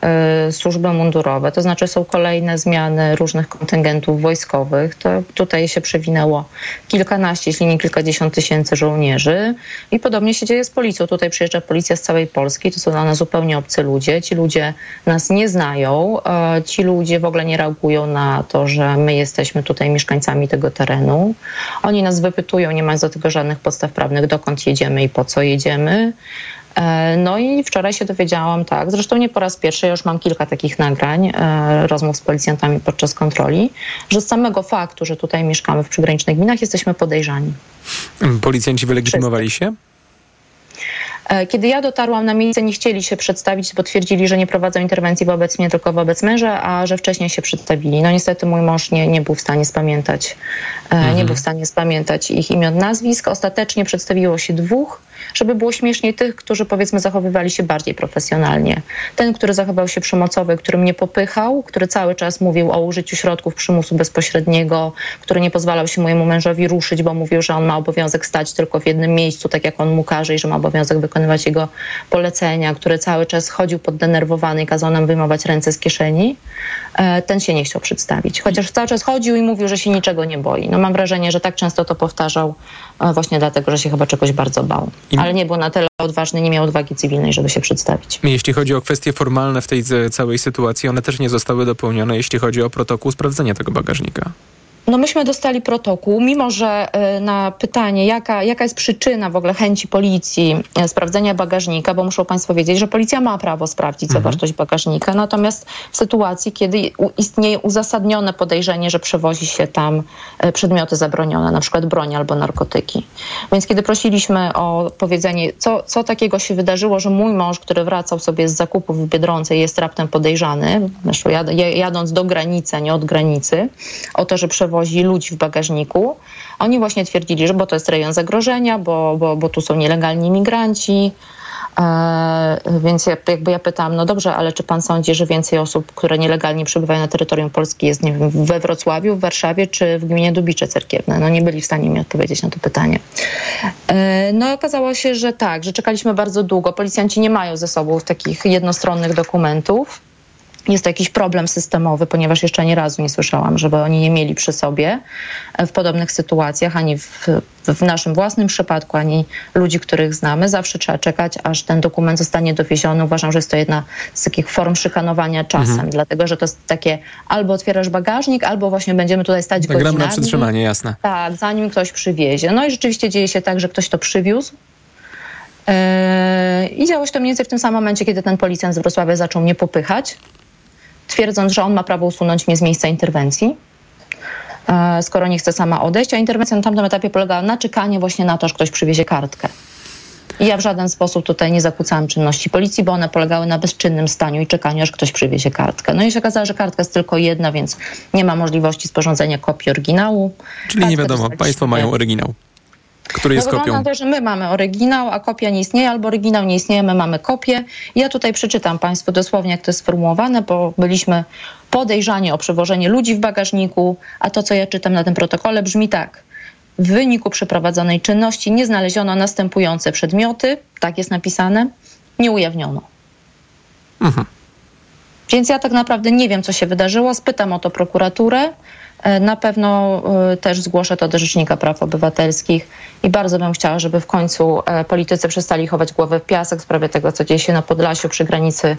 y, służby mundurowe, to znaczy są kolejne zmiany różnych kontyngentów wojskowych. To tutaj się przewinęło kilkanaście, jeśli nie kilkadziesiąt tysięcy żołnierzy i podobnie się dzieje z policją. Tutaj przyjeżdża policja z całej Polski, to są dla nas zupełnie obcy ludzie. Ci ludzie nas nie znają, y, ci ludzie w ogóle nie reagują na to, że my jesteśmy tutaj mieszkańcami tego terenu. Oni nas wypytują, nie mając do tego żadnych podstaw prawnych, dokąd jedziemy i po co jedziemy. E, no i wczoraj się dowiedziałam, tak, zresztą nie po raz pierwszy, ja już mam kilka takich nagrań, e, rozmów z policjantami podczas kontroli, że z samego faktu, że tutaj mieszkamy w przygranicznych gminach, jesteśmy podejrzani. Policjanci wylegitymowali się? E, kiedy ja dotarłam na miejsce, nie chcieli się przedstawić, bo twierdzili, że nie prowadzą interwencji wobec mnie, tylko wobec męża, a że wcześniej się przedstawili. No niestety mój mąż nie, nie był w stanie spamiętać, mhm. nie był w stanie spamiętać ich imion, nazwisk. Ostatecznie przedstawiło się dwóch żeby było śmiesznie tych, którzy powiedzmy zachowywali się bardziej profesjonalnie. Ten, który zachował się przemocowy, który mnie popychał, który cały czas mówił o użyciu środków przymusu bezpośredniego, który nie pozwalał się mojemu mężowi ruszyć, bo mówił, że on ma obowiązek stać tylko w jednym miejscu, tak jak on mu każe i że ma obowiązek wykonywać jego polecenia, który cały czas chodził poddenerwowany i kazał nam wyjmować ręce z kieszeni, e, ten się nie chciał przedstawić. Chociaż cały czas chodził i mówił, że się niczego nie boi. No mam wrażenie, że tak często to powtarzał właśnie dlatego, że się chyba czegoś bardzo bał ale nie był na tyle odważny, nie miał odwagi cywilnej, żeby się przedstawić. Jeśli chodzi o kwestie formalne w tej całej sytuacji, one też nie zostały dopełnione, jeśli chodzi o protokół sprawdzenia tego bagażnika. No myśmy dostali protokół, mimo że y, na pytanie, jaka, jaka jest przyczyna w ogóle chęci policji y, sprawdzenia bagażnika, bo muszą Państwo wiedzieć, że policja ma prawo sprawdzić Mhm. zawartość bagażnika, natomiast w sytuacji, kiedy istnieje uzasadnione podejrzenie, że przewozi się tam y, przedmioty zabronione, na przykład broń albo narkotyki. Więc kiedy prosiliśmy o powiedzenie, co, co takiego się wydarzyło, że mój mąż, który wracał sobie z zakupów w Biedronce jest raptem podejrzany, jad, jadąc do granicy, a nie od granicy, o to, że przewozi ludzi w bagażniku. Oni właśnie twierdzili, że bo to jest rejon zagrożenia, bo, bo, bo tu są nielegalni imigranci. E, więc ja, jakby ja pytałam, no dobrze, ale czy pan sądzi, że więcej osób, które nielegalnie przebywają na terytorium Polski jest, nie wiem, we Wrocławiu, w Warszawie czy w gminie Dubicze Cerkiewne? No nie byli w stanie mi odpowiedzieć na to pytanie. E, no okazało się, że tak, że czekaliśmy bardzo długo. Policjanci nie mają ze sobą takich jednostronnych dokumentów. Jest to jakiś problem systemowy, ponieważ jeszcze ani razu nie słyszałam, żeby oni nie mieli przy sobie w podobnych sytuacjach, ani w, w naszym własnym przypadku, ani ludzi, których znamy. Zawsze trzeba czekać, aż ten dokument zostanie dowieziony. Uważam, że jest to jedna z takich form szykanowania czasem, Mhm. dlatego że to jest takie albo otwierasz bagażnik, albo właśnie będziemy tutaj stać Gram godzinami. na przytrzymanie, jasne. Tak, zanim ktoś przywiezie. No i rzeczywiście dzieje się tak, że ktoś to przywiózł. Yy, I działo się to mniej więcej w tym samym momencie, kiedy ten policjant z Wrocławia zaczął mnie popychać, twierdząc, że on ma prawo usunąć mnie z miejsca interwencji, yy, skoro nie chce sama odejść. A interwencja na tamtym etapie polegała na czekaniu właśnie na to, że ktoś przywiezie kartkę. I ja w żaden sposób tutaj nie zakłócałam czynności policji, bo one polegały na bezczynnym staniu i czekaniu, aż ktoś przywiezie kartkę. No i się okazało, że kartka jest tylko jedna, więc nie ma możliwości sporządzenia kopii oryginału. Czyli nie Kartkę wiadomo, dostaliśmy- państwo mają oryginał, który jest no kopią. na to, że my mamy oryginał, a kopia nie istnieje, albo oryginał nie istnieje, my mamy kopię. Ja tutaj przeczytam Państwu dosłownie, jak to jest sformułowane, bo byliśmy podejrzani o przewożenie ludzi w bagażniku, a to, co ja czytam na tym protokole, brzmi tak. W wyniku przeprowadzonej czynności nie znaleziono następujące przedmioty, tak jest napisane, nie ujawniono. Więc ja tak naprawdę nie wiem, co się wydarzyło. Spytam o to prokuraturę. E, Na pewno e, też zgłoszę to do Rzecznika Praw Obywatelskich i bardzo bym chciała, żeby w końcu e, politycy przestali chować głowę w piasek w sprawie tego, co dzieje się na Podlasiu przy granicy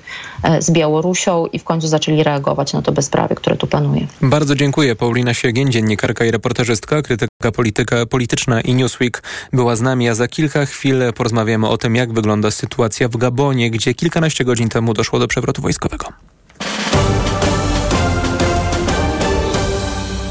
z Białorusią i w końcu zaczęli reagować na to bezprawie, które tu panuje. Bardzo dziękuję. Paulina Siegień, dziennikarka i reporterzystka, krytyka polityka, polityczna i Newsweek była z nami, a za kilka chwil porozmawiamy o tym, jak wygląda sytuacja w Gabonie, gdzie kilkanaście godzin temu doszło do przewrotu wojskowego.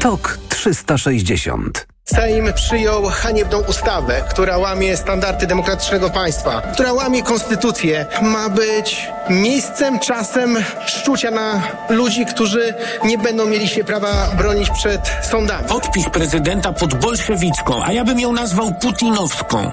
TOK 360. Sejm przyjął haniebną ustawę, która łamie standardy demokratycznego państwa, która łamie konstytucję. Ma być miejscem, czasem szczucia na ludzi, którzy nie będą mieli się prawa bronić przed sądami. Podpis prezydenta pod bolszewicką, a ja bym ją nazwał putinowską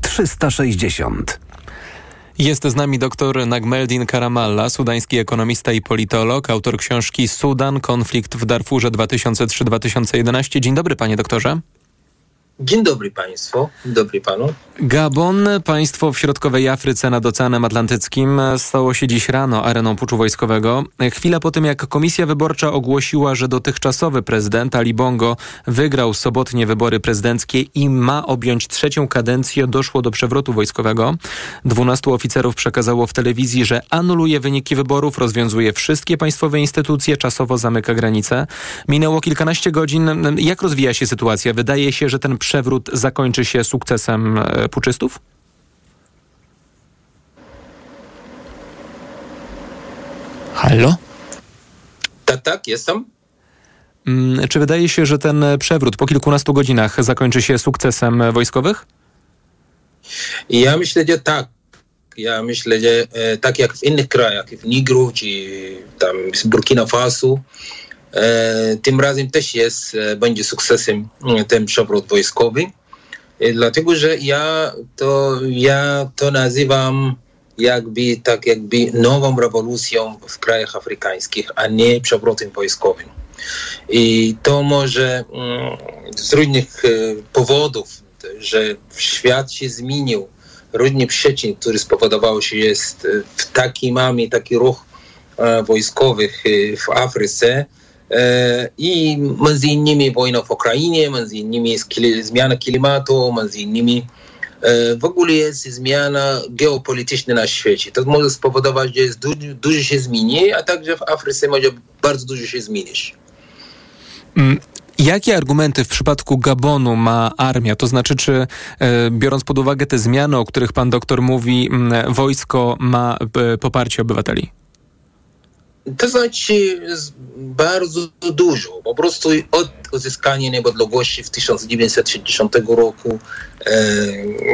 360. Jest z nami dr Nagmeldin Karamalla, sudański ekonomista i politolog, autor książki Sudan, konflikt w Darfurze 2003-2011. Dzień dobry panie doktorze. Dzień dobry Państwu, dzień dobry Panu. Gabon, państwo w środkowej Afryce nad Oceanem Atlantyckim, stało się dziś rano areną puczu wojskowego. Chwilę po tym, jak Komisja Wyborcza ogłosiła, że dotychczasowy prezydent Ali Bongo wygrał sobotnie wybory prezydenckie i ma objąć trzecią kadencję, doszło do przewrotu wojskowego. Dwunastu oficerów przekazało w telewizji, że anuluje wyniki wyborów, rozwiązuje wszystkie państwowe instytucje, czasowo zamyka granice. Minęło kilkanaście godzin. Jak rozwija się sytuacja? Wydaje się, że ten przewrót zakończy się sukcesem e, puczystów? Halo? Tak, tak, jestem. Mm, czy wydaje się, że ten przewrót po kilkunastu godzinach zakończy się sukcesem wojskowych? Ja myślę, że tak. Ja myślę, że e, tak jak w innych krajach, w Nigru czy tam w Burkina Faso, tym razem też jest, e, będzie sukcesem e, ten przewrót wojskowy. E, dlatego, że ja to, ja to nazywam jakby tak jakby nową rewolucją w krajach afrykańskich, a nie przewrotem wojskowym. I to może mm, z różnych e, powodów, że świat się zmienił, różnych przyczyn, które spowodowały, że jest e, w taki mamy taki ruch e, wojskowych e, w Afryce e, i między innymi wojna w Ukrainie, między innymi zmiana klimatu, między innymi e, w ogóle jest zmiana geopolityczna na świecie. To może spowodować, że jest dużo, dużo się zmieni, a także w Afryce może bardzo dużo się zmienić. Mm, Jakie argumenty w przypadku Gabonu ma armia? To znaczy, czy e, biorąc pod uwagę te zmiany, o których pan doktor mówi, mm, wojsko ma e, poparcie obywateli? To znaczy bardzo dużo. Po prostu od uzyskania niepodległości w 1960 roku e,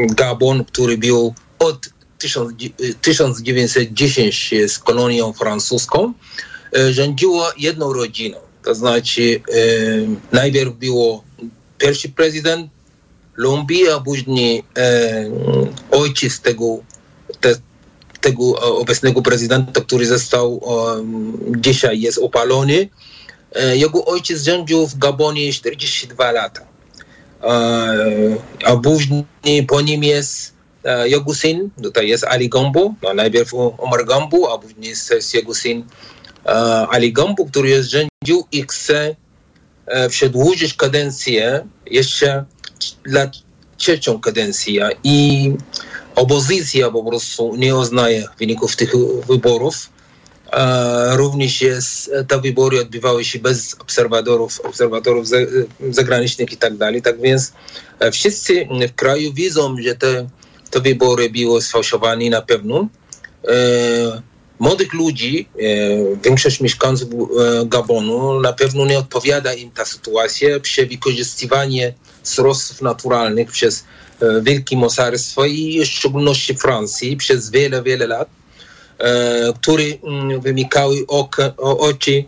Gabon, który był od 1000 1910 z kolonią francuską, e, rządziła jedną rodziną. To znaczy e, najpierw było pierwszy prezydent Lumbi, a później e, ojciec tego, te, tego e, obecnego prezydenta, który został dzisiaj jest opalony. E, Jego ojciec rządził w Gabonie 42 lata. E, A później po nim jest jego syn, tutaj jest Ali Gambo, no najpierw Omar Gambo, a później jest, jego syn Ali Gambo, który jest rządził i chce przedłużyć kadencję jeszcze dla trzecią kadencję i opozycja po prostu nie uznaje wyników tych wyborów. E, również jest, te wybory odbywały się bez obserwatorów, obserwatorów za, zagranicznych i tak dalej. Tak więc e, wszyscy w kraju widzą, że te, te wybory były sfałszowane na pewno. Młodych ludzi, e, większość mieszkańców e, Gabonu na pewno nie odpowiada im ta sytuacja przy wykorzystywaniu surowców naturalnych przez e, wielkie mocarstwo i w szczególności Francji przez wiele, wiele lat, które mm, wymykały oczy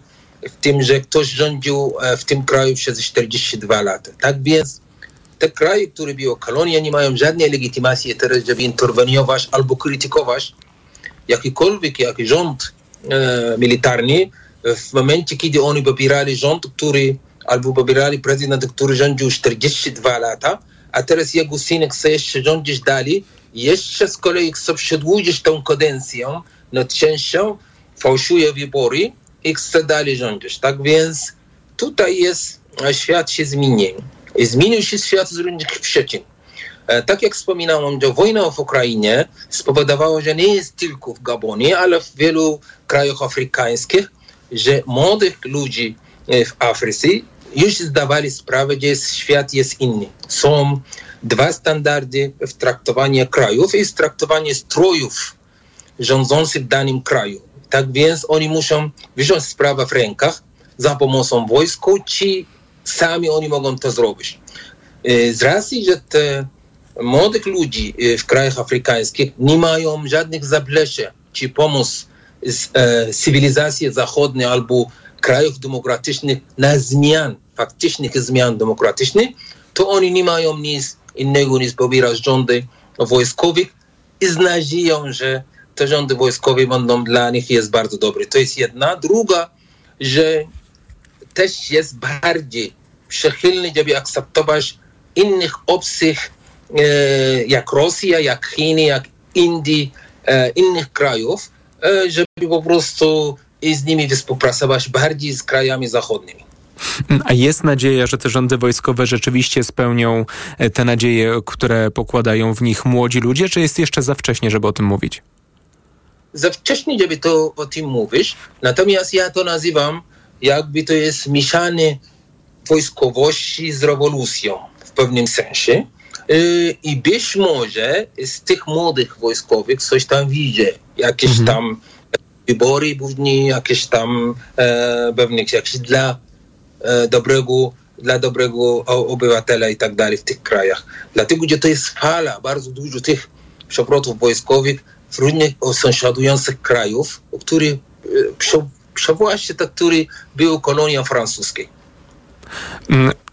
w tym, że ktoś rządził w tym kraju przez 42 lata. Tak więc te kraje, które były kolonie, nie mają żadnej legitymacji teraz, żeby interweniować albo krytykować jakikolwiek jaki rząd e, militarny w momencie, kiedy oni pobierali rząd, który albo pobierali prezydenta, który rządził 42 lata, a teraz jego syn chce jeszcze rządzić dalej, jeszcze z kolei chce przedłużyć tą kadencję nad częścią, fałszuje wybory i chce dalej rządzić. Tak więc tutaj jest, e, świat się zmienił. Zmienił się świat z różnych przyczyn. E, Tak jak wspominałem, że wojna w Ukrainie spowodowała, że nie jest tylko w Gabonie, ale w wielu krajach afrykańskich, że młodych ludzi e, w Afryce już zdawali sprawę, że świat jest inny. Są dwa standardy w traktowaniu krajów i w traktowaniu strojów rządzących w danym kraju. Tak więc oni muszą wziąć sprawę w rękach za pomocą wojska, czy sami oni mogą to zrobić. E, Z racji, że te młodych ludzi e, w krajach afrykańskich nie mają żadnych zapleczy czy pomoc z e, cywilizacji zachodniej albo krajów demokratycznych na zmian, faktycznych zmian demokratycznych, to oni nie mają nic innego niż pobierać rządy wojskowych i z nadzieją, że te rządy wojskowe będą dla nich jest bardzo dobre. To jest jedna. Druga, że też jest bardziej przychylny, żeby akceptować innych obcych, jak Rosja, jak Chiny, jak Indii, e, innych krajów, e, żeby po prostu z nimi współpracować bardziej z krajami zachodnimi. A jest nadzieja, że te rządy wojskowe rzeczywiście spełnią e, te nadzieje, które pokładają w nich młodzi ludzie, czy jest jeszcze za wcześnie, żeby o tym mówić? Za wcześnie, żeby to o tym mówić, natomiast ja to nazywam, jakby to jest mieszanie wojskowości z rewolucją w pewnym sensie. Yy, I być może z tych młodych wojskowych coś tam widzi, jakieś tam wybory, później jakieś tam e, pewnych jakieś dla e, dobrego, dla dobrego obywatela i tak dalej w tych krajach. Dlatego, że to jest fala bardzo dużo tych przewrotów wojskowych w różnych sąsiadujących krajów, który przewołaście te, który był kolonią francusskiej.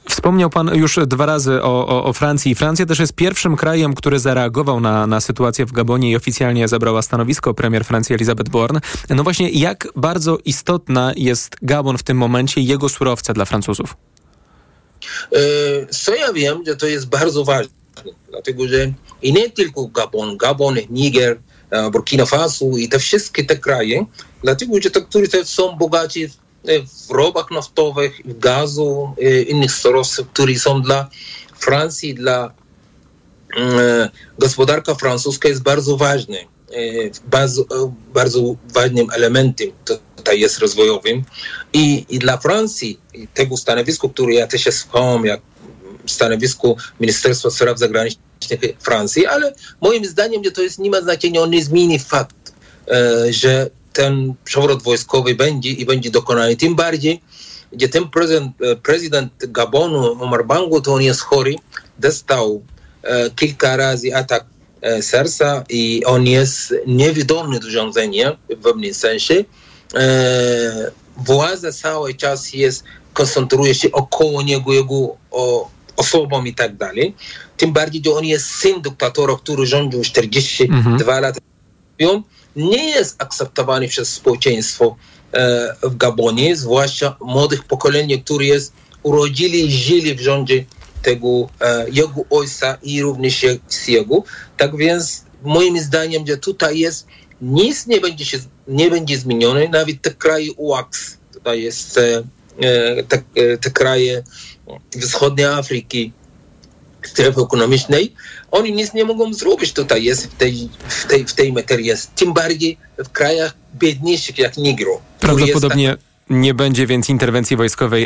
Wspomniał Pan już dwa razy o, o, o, Francji. Francja też jest pierwszym krajem, który zareagował na, na sytuację w Gabonie i oficjalnie zabrała stanowisko premier Francji Elizabeth Born. No właśnie, jak bardzo istotna jest Gabon w tym momencie i jego surowce dla Francuzów? E, co ja wiem, że to jest bardzo ważne, dlatego że i nie tylko Gabon, Gabon, Niger, e, Burkina Faso i te wszystkie te kraje, dlatego że te, które są bogaci w ropach naftowych, w gazu, innych surowców, które są dla Francji, dla e, gospodarka francuska jest bardzo ważny. Bardzo, bardzo ważnym elementem tutaj jest rozwojowym i, i dla Francji tego stanowiska, które ja też słuchałem, jak stanowisku Ministerstwa Spraw Zagranicznych Francji, ale moim zdaniem że to jest nie ma znaczenia, on nie zmieni fakt, że ten przewrót wojskowy będzie i będzie dokonany. Tym bardziej, gdzie ten prezydent, prezydent Gabonu, Omar Bangu, to on jest chory, dostał e, kilka razy atak e, serca i on jest niewidomy do rządzenia w pewnym sensie. E, władza cały czas jest, koncentruje się około niego, jego o, osobą i tak dalej. Tym bardziej, że on jest syn dyktatora, który rządził 42 mhm. lata nie jest akceptowany przez społeczeństwo e, w Gabonie, zwłaszcza młodych pokolenia, które jest urodzili i żyli w rządzie tego e, jego ojca i również jego. Tak więc moim zdaniem, że tutaj jest nic nie będzie, się, nie będzie zmienione, nawet te kraje UAX, tutaj jest e, te, te kraje wschodniej Afryki, strefy ekonomicznej, oni nic nie mogą zrobić tutaj jest w tej, w tej, w tej materii, jest, tym bardziej w krajach biedniejszych jak Nigro. Prawdopodobnie nie będzie więc interwencji wojskowej